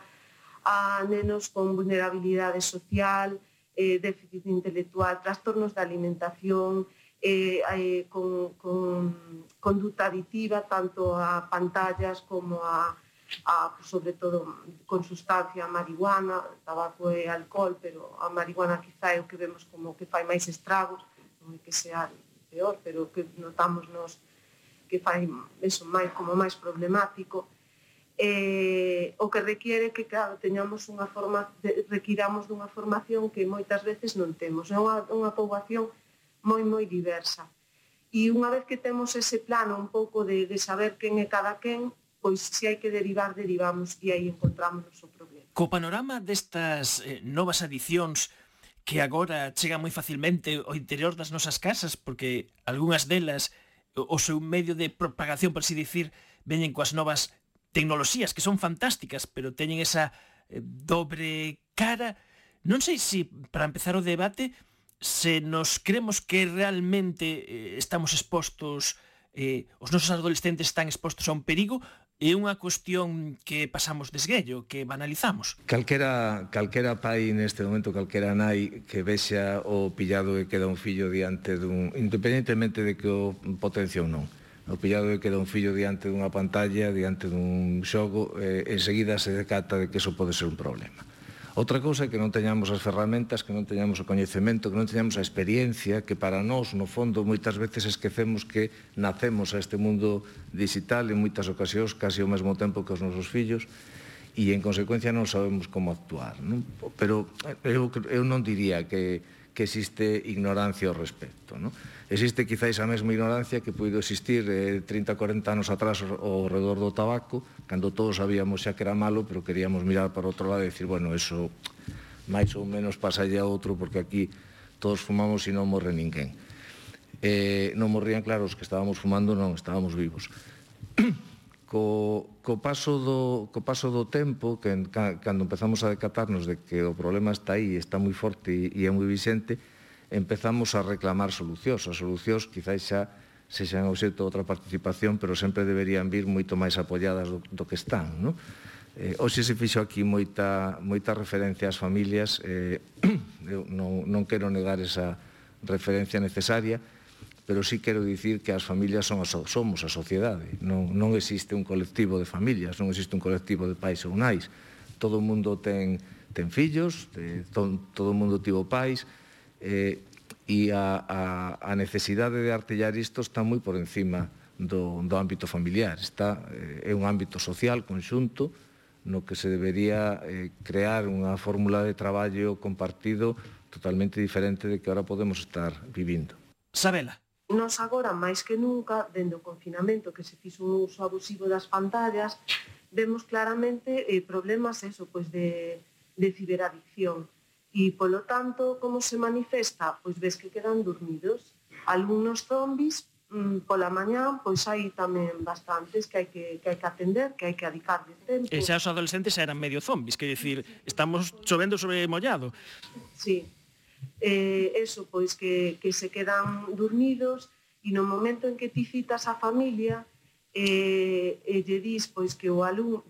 a nenos con vulnerabilidade social, eh, déficit intelectual, trastornos da alimentación, eh, eh, con, con conduta aditiva tanto a pantallas como a, a pues, sobre todo con sustancia marihuana, tabaco e alcohol, pero a marihuana quizá é o que vemos como que fai máis estragos, non é que sea peor, pero que notamos nos que fai eso máis como máis problemático eh, o que requiere que claro, teñamos unha forma de, requiramos dunha formación que moitas veces non temos. É unha, unha poboación moi moi diversa. E unha vez que temos ese plano un pouco de, de saber quen é cada quen, pois se hai que derivar, derivamos e aí encontramos o problema. Co panorama destas eh, novas adicións que agora chega moi facilmente ao interior das nosas casas, porque algunhas delas o, o seu medio de propagación, por así dicir, veñen coas novas tecnoloxías que son fantásticas, pero teñen esa eh, dobre cara. Non sei se, para empezar o debate, se nos cremos que realmente eh, estamos expostos, eh, os nosos adolescentes están expostos a un perigo, é unha cuestión que pasamos desguello, que banalizamos. Calquera, calquera pai neste momento, calquera nai que vexa o pillado e queda un fillo diante dun... independentemente de que o potencia ou non o pillado de que era un fillo diante dunha pantalla, diante dun xogo, eh, enseguida se decata de que eso pode ser un problema. Outra cousa é que non teñamos as ferramentas, que non teñamos o coñecemento, que non teñamos a experiencia, que para nós, no fondo, moitas veces esquecemos que nacemos a este mundo digital en moitas ocasións, casi ao mesmo tempo que os nosos fillos, e en consecuencia non sabemos como actuar. Non? Pero eh, eu, eu non diría que que existe ignorancia ao respecto. ¿no? Existe quizáis a mesma ignorancia que puido existir eh, 30, 40 anos atrás ao redor do tabaco, cando todos sabíamos xa que era malo, pero queríamos mirar para outro lado e decir, bueno, eso máis ou menos pasalle a outro, porque aquí todos fumamos e non morre ninguén. Eh, non morrían, claro, os que estábamos fumando, non, estábamos vivos co, co, paso do, co paso do tempo, que, cando empezamos a decatarnos de que o problema está aí, está moi forte e, e é moi vicente, empezamos a reclamar solucións. As solucións quizáis xa sexan obxecto de outra participación, pero sempre deberían vir moito máis apoiadas do, do que están. Non? Eh, hoxe se fixo aquí moita, moita referencia ás familias, eh, eu non, non quero negar esa referencia necesaria, pero sí quero dicir que as familias son a, somos a sociedade. Non, non existe un colectivo de familias, non existe un colectivo de pais ou nais. Todo o mundo ten, ten fillos, de, to, todo o mundo tivo pais, eh, e a, a, a necesidade de artellar isto está moi por encima do, do ámbito familiar. Está, eh, é un ámbito social conxunto, no que se debería eh, crear unha fórmula de traballo compartido totalmente diferente de que ahora podemos estar vivindo. Sabela. Nos agora, máis que nunca, dende o confinamento que se fixo un uso abusivo das pantallas, vemos claramente eh, problemas eso, pois de, de ciberadicción. E, polo tanto, como se manifesta? Pois ves que quedan dormidos. Algunos zombis, mm, pola mañá, pois hai tamén bastantes que hai que, que, hai que atender, que hai que adicarles tempo. E xa os adolescentes eran medio zombis, que decir, estamos chovendo sobre mollado. Sí, eh, eso, pois que, que se quedan dormidos e no momento en que ti citas a familia eh, e lle dis pois que o alumno,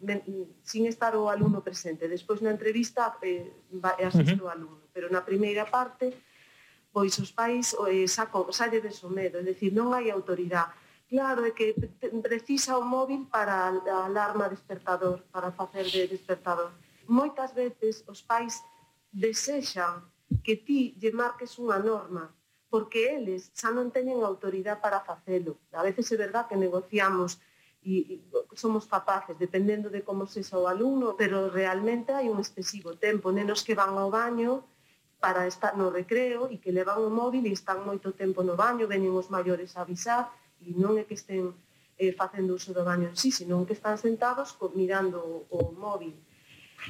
sin estar o alumno presente, despois na entrevista eh, asiste uh -huh. o alumno, pero na primeira parte pois os pais eh, saco, salle de somedo, é dicir, non hai autoridade. Claro, é que precisa o móvil para a alarma despertador, para facer de despertador. Moitas veces os pais desexan que ti lle marques unha norma, porque eles xa non teñen autoridade para facelo. A veces é verdad que negociamos e, e somos capaces, dependendo de como sexa o alumno, pero realmente hai un excesivo tempo. Nenos que van ao baño para estar no recreo e que levan o móvil e están moito tempo no baño, veñen os maiores a avisar e non é que estén eh, facendo uso do baño en sí, senón que están sentados co, mirando o, o móvil.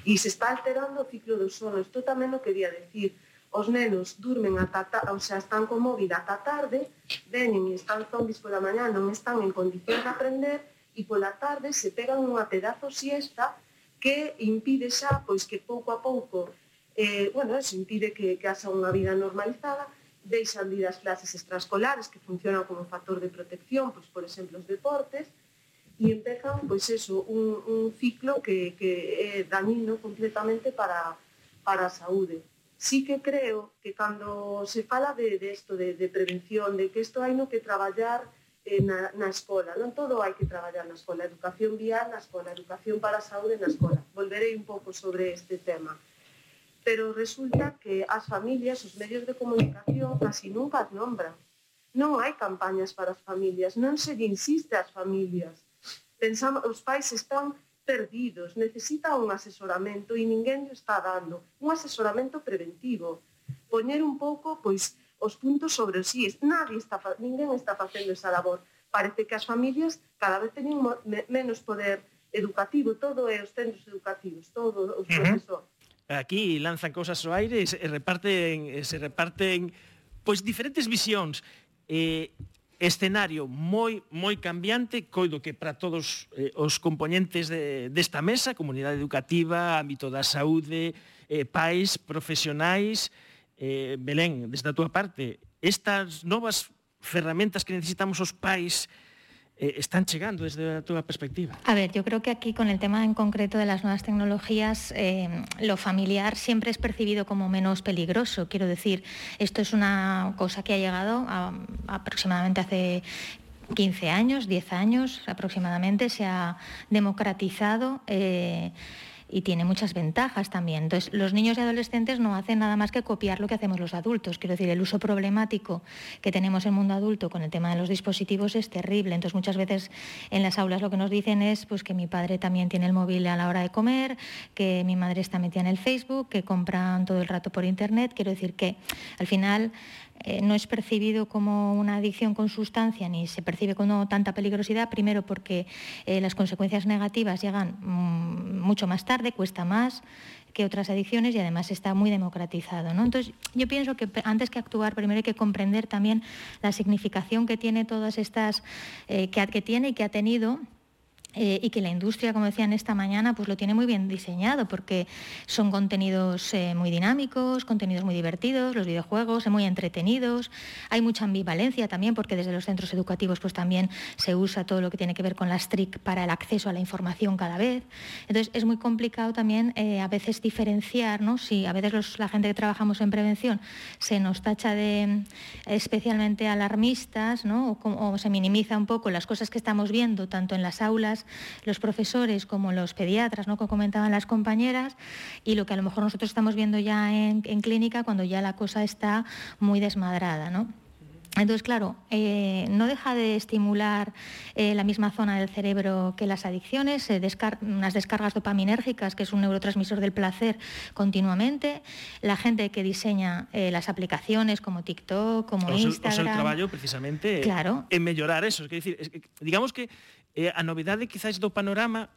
E se está alterando o ciclo do sono. Isto tamén o quería decir os nenos durmen ata, ta, o están con móvil ata tarde, veñen e están zombis pola mañá, non están en condición de aprender, e pola tarde se pegan unha pedazo siesta que impide xa, pois que pouco a pouco, eh, bueno, eso impide que, que haxa unha vida normalizada, deixan de ir as clases extraescolares que funcionan como factor de protección, pois, por exemplo, os deportes, e empezan, pois eso, un, un ciclo que, que é dañino completamente para, para a saúde sí que creo que cando se fala de, de esto, de, de prevención, de que isto hai no que traballar eh, na, na escola, non todo hai que traballar na escola, educación vial na escola, educación para a saúde na escola. Volverei un pouco sobre este tema. Pero resulta que as familias, os medios de comunicación, casi nunca as nombran. Non hai campañas para as familias, non se insiste ás familias. Pensamos, os pais están perdidos, necesita un asesoramento e ninguén lle está dando, un asesoramento preventivo, poñer un pouco pois os puntos sobre os síes. Nadie está, ninguén está facendo esa labor. Parece que as familias cada vez teñen menos poder educativo, todo é os centros educativos, todo os profesores. Aquí lanzan cousas ao aire e se reparten, se reparten pois diferentes visións. Eh, escenario moi moi cambiante, coido que para todos eh, os componentes de, desta mesa, comunidade educativa, ámbito da saúde, eh, pais, profesionais, eh, Belén, desde a túa parte, estas novas ferramentas que necesitamos os pais eh, están llegando desde tu perspectiva? A ver, yo creo que aquí con el tema en concreto de las nuevas tecnologías, eh, lo familiar siempre es percibido como menos peligroso. Quiero decir, esto es una cosa que ha llegado aproximadamente hace 15 años, 10 años aproximadamente, se ha democratizado. Eh, y tiene muchas ventajas también. Entonces, los niños y adolescentes no hacen nada más que copiar lo que hacemos los adultos. Quiero decir, el uso problemático que tenemos en el mundo adulto con el tema de los dispositivos es terrible. Entonces, muchas veces en las aulas lo que nos dicen es pues, que mi padre también tiene el móvil a la hora de comer, que mi madre está metida en el Facebook, que compran todo el rato por Internet. Quiero decir que al final eh, no es percibido como una adicción con sustancia ni se percibe como tanta peligrosidad, primero porque eh, las consecuencias negativas llegan mmm, mucho más tarde, cuesta más que otras adicciones y además está muy democratizado. Entonces, yo pienso que antes que actuar, primero hay que comprender también la significación que tiene todas estas, eh, que tiene y que ha tenido eh, y que la industria, como decían esta mañana, pues lo tiene muy bien diseñado porque son contenidos eh, muy dinámicos, contenidos muy divertidos, los videojuegos muy entretenidos, hay mucha ambivalencia también porque desde los centros educativos pues también se usa todo lo que tiene que ver con las TRIC para el acceso a la información cada vez. Entonces es muy complicado también eh, a veces diferenciar, ¿no? si a veces la gente que trabajamos en prevención se nos tacha de especialmente alarmistas ¿no? o, o se minimiza un poco las cosas que estamos viendo tanto en las aulas los profesores como los pediatras, ¿no? como comentaban las compañeras, y lo que a lo mejor nosotros estamos viendo ya en, en clínica cuando ya la cosa está muy desmadrada. ¿no? Entonces, claro, eh, no deja de estimular eh, la misma zona del cerebro que las adicciones, eh, descar unas descargas dopaminérgicas, que es un neurotransmisor del placer continuamente. La gente que diseña eh, las aplicaciones como TikTok, como o Instagram... O seu traballo precisamente claro. en mellorar eso. Es decir, es que, digamos que E a novidade quizáis do panorama,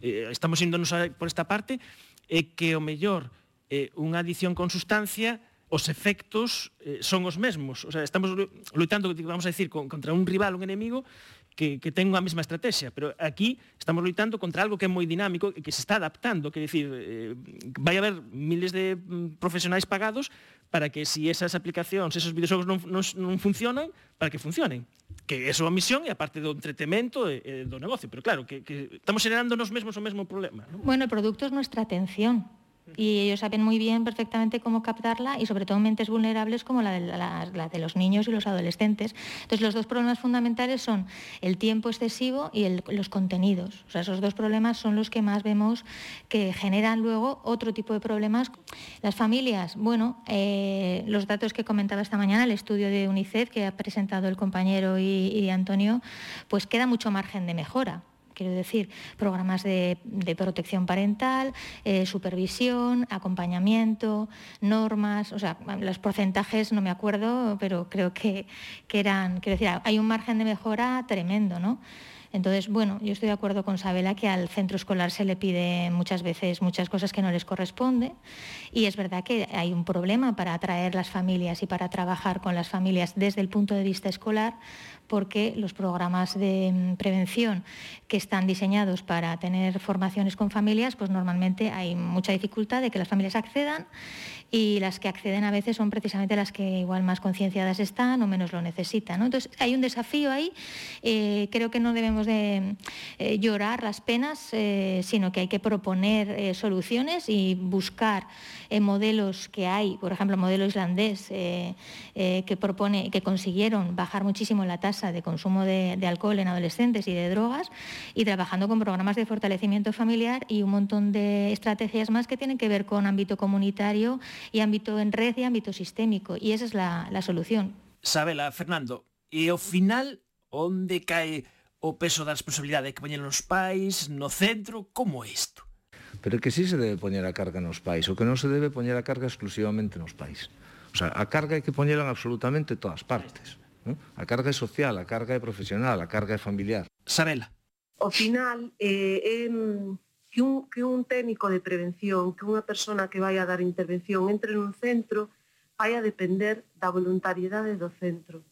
eh, estamos índonos a, por esta parte, é que o mellor eh, unha adición con sustancia os efectos eh, son os mesmos. O sea, estamos loitando, vamos a decir, con, contra un rival, un enemigo, que, que ten a mesma estrategia, pero aquí estamos loitando contra algo que é moi dinámico e que se está adaptando, quer dicir, eh, vai haber miles de mm, profesionais pagados para que se si esas aplicacións, esos videoxogos non, non, non funcionan, para que funcionen que é a súa misión e a parte do entretemento e, e do negocio, pero claro, que, que estamos generando nos mesmos o mesmo problema. ¿no? Bueno, o producto é nuestra atención, y ellos saben muy bien perfectamente cómo captarla y sobre todo mentes vulnerables como la de, los niños y los adolescentes. Entonces los dos problemas fundamentales son el tiempo excesivo y los contenidos. O sea, esos dos problemas son los que más vemos que generan luego otro tipo de problemas. Las familias, bueno, eh, los datos que comentaba esta mañana, el estudio de UNICEF que ha presentado el compañero y Antonio, pues queda mucho margen de mejora quiero decir, programas de, protección parental, eh, supervisión, acompañamiento, normas, o sea, los porcentajes no me acuerdo, pero creo que, que eran, quiero decir, hay un margen de mejora tremendo, ¿no? Entonces, bueno, yo estoy de acuerdo con Sabela que al centro escolar se le pide muchas veces muchas cosas que no les corresponde y es verdad que hay un problema para atraer las familias y para trabajar con las familias desde el punto de vista escolar porque los programas de mm, prevención que están diseñados para tener formaciones con familias, pues normalmente hay mucha dificultad de que las familias accedan y las que acceden a veces son precisamente las que igual más concienciadas están o menos lo necesitan. Entonces hay un desafío ahí, eh, creo que no debemos de eh, llorar las penas, eh, sino que hay que proponer eh, soluciones y buscar modelos que hay, por ejemplo, el modelo islandés que propone, que consiguieron bajar muchísimo la tasa de consumo de, alcohol en adolescentes y de drogas y trabajando con programas de fortalecimiento familiar y un montón de estrategias más que tienen que ver con ámbito comunitario y ámbito en red y ámbito sistémico. Y esa es la, solución. Sabela, Fernando, e ao final, onde cae o peso da responsabilidade que poñen os pais, no centro, como é isto? Pero que sí se debe poñer a carga nos pais, o que non se debe poñer a carga exclusivamente nos pais. O sea, a carga hai que poñela en absolutamente todas partes. Non? A carga é social, a carga é profesional, a carga é familiar. Sabela. O final, eh, eh, que, un, que un técnico de prevención, que unha persona que vai a dar intervención entre nun centro, vai a depender da voluntariedade do centro.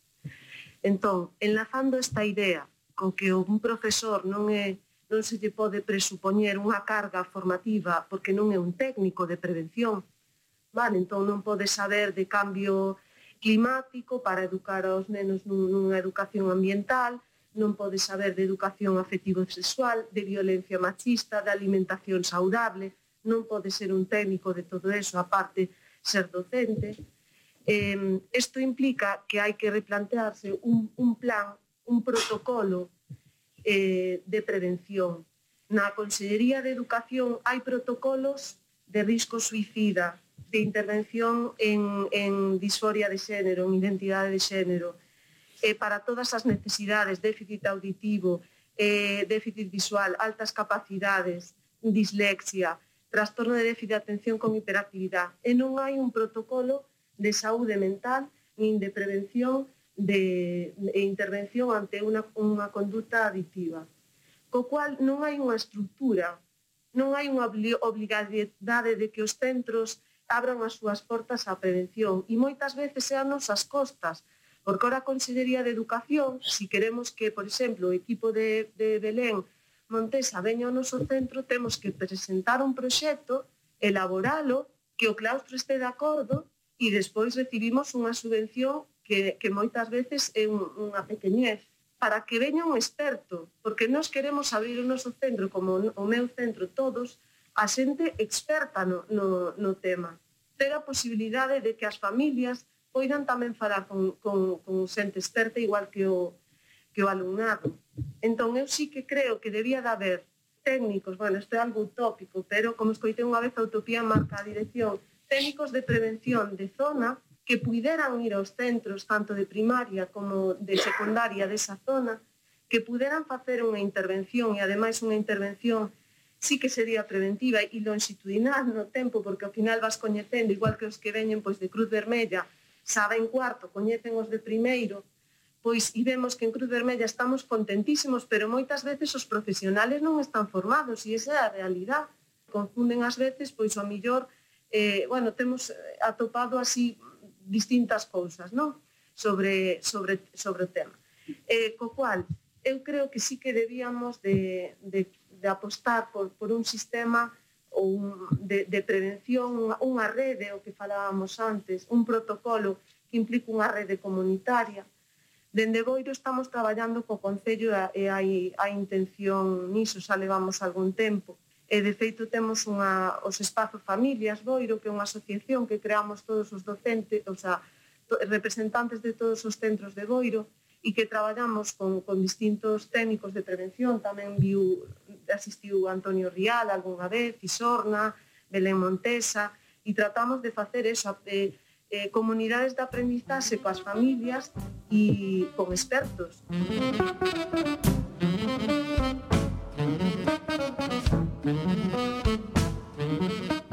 Entón, enlazando esta idea co que un profesor non é non se lle pode presupoñer unha carga formativa porque non é un técnico de prevención. Vale, entón non pode saber de cambio climático para educar aos nenos nunha educación ambiental, non pode saber de educación afectivo sexual, de violencia machista, de alimentación saudable, non pode ser un técnico de todo eso, aparte ser docente. Isto implica que hai que replantearse un, un plan un protocolo eh, de prevención. Na Consellería de Educación hai protocolos de risco suicida, de intervención en, en disforia de xénero, en identidade de xénero, eh, para todas as necesidades, déficit auditivo, eh, déficit visual, altas capacidades, dislexia, trastorno de déficit de atención con hiperactividade. E non hai un protocolo de saúde mental nin de prevención de, de intervención ante unha, unha conduta aditiva. Co cual non hai unha estructura, non hai unha obrigadidade de que os centros abran as súas portas á prevención e moitas veces sean nos as costas, porque ora a Consellería de Educación, se si queremos que, por exemplo, o equipo de, de Belén Montesa veña ao noso centro, temos que presentar un proxecto, elaboralo, que o claustro este de acordo e despois recibimos unha subvención que, que moitas veces é un, unha pequeñez, para que veña un experto, porque nós queremos abrir o noso centro, como o meu centro todos, a xente experta no, no, no tema. Ter a posibilidade de que as familias poidan tamén falar con, con, con xente experta igual que o, que o alumnado. Entón, eu sí que creo que debía de haber técnicos, bueno, isto é algo utópico, pero como escoitei unha vez a utopía marca a dirección, técnicos de prevención de zona que puderan ir aos centros tanto de primaria como de secundaria desa zona, que puderan facer unha intervención e ademais unha intervención sí que sería preventiva e longitudinal no tempo, porque ao final vas coñecendo, igual que os que veñen pois de Cruz Vermella, saben cuarto, coñecen os de primeiro, pois e vemos que en Cruz Vermella estamos contentísimos, pero moitas veces os profesionales non están formados e esa é a realidade. Confunden ás veces, pois o millor, eh, bueno, temos atopado así distintas cousas, non? Sobre, sobre, sobre o tema. Eh, co cual, eu creo que sí que debíamos de, de, de apostar por, por un sistema ou un, de, de prevención, unha, unha rede, o que falábamos antes, un protocolo que implica unha rede comunitaria. Dende Boiro estamos traballando co Concello e hai, hai intención niso, xa levamos algún tempo E, de feito, temos unha, os espazos Familias Boiro, que é unha asociación que creamos todos os docentes, o sea, representantes de todos os centros de Boiro, e que traballamos con, con distintos técnicos de prevención, tamén viu, asistiu Antonio Rial algunha vez, Isorna, Belén Montesa, e tratamos de facer eso, de, eh, comunidades de aprendizaxe coas familias e con expertos.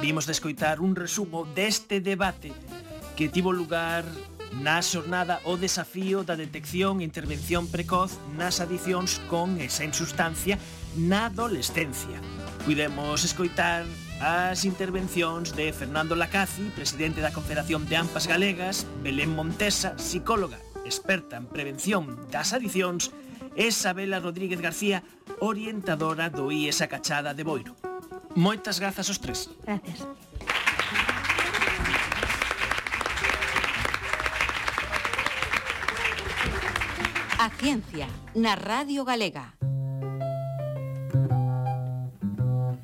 Vimos de escoitar un resumo deste debate que tivo lugar na xornada o desafío da detección e intervención precoz nas adicións con e sen sustancia na adolescencia. Cuidemos escoitar as intervencións de Fernando Lacazi, presidente da Confederación de Ampas Galegas, Belén Montesa, psicóloga, experta en prevención das adicións, e Isabela Rodríguez García, orientadora do IES Cachada de Boiro. Moitas grazas aos tres. Gracias. A Ciencia, na Radio Galega.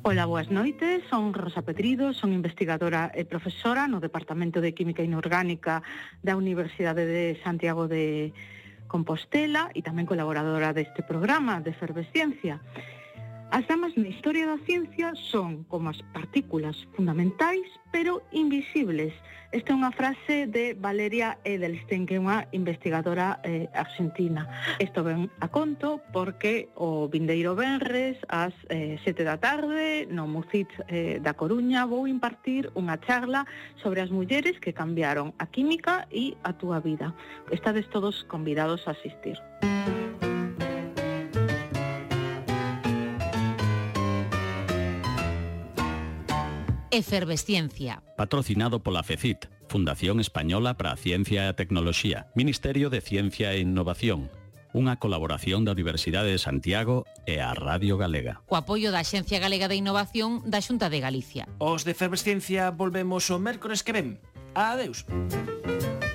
Ola, boas noites, son Rosa Petrido, son investigadora e profesora no Departamento de Química Inorgánica da Universidade de Santiago de Compostela e tamén colaboradora deste programa de Efervesciencia. As damas na historia da ciencia son como as partículas fundamentais, pero invisibles. Esta é unha frase de Valeria Edelstein, que é unha investigadora eh, argentina. Isto ben a conto porque o vindeiro Benres ás eh, sete da tarde no Mucit eh, da Coruña vou impartir unha charla sobre as mulleres que cambiaron a química e a túa vida. Estades todos convidados a asistir. Música Efervesciencia. Patrocinado pola FECIT, Fundación Española para a Ciencia e a Tecnoloxía, Ministerio de Ciencia e Innovación, unha colaboración da Universidade de Santiago e a Radio Galega. Co apoio da Xencia Galega de Innovación da Xunta de Galicia. Os de Efervesciencia volvemos o mércores que ven. Adeus. Adeus.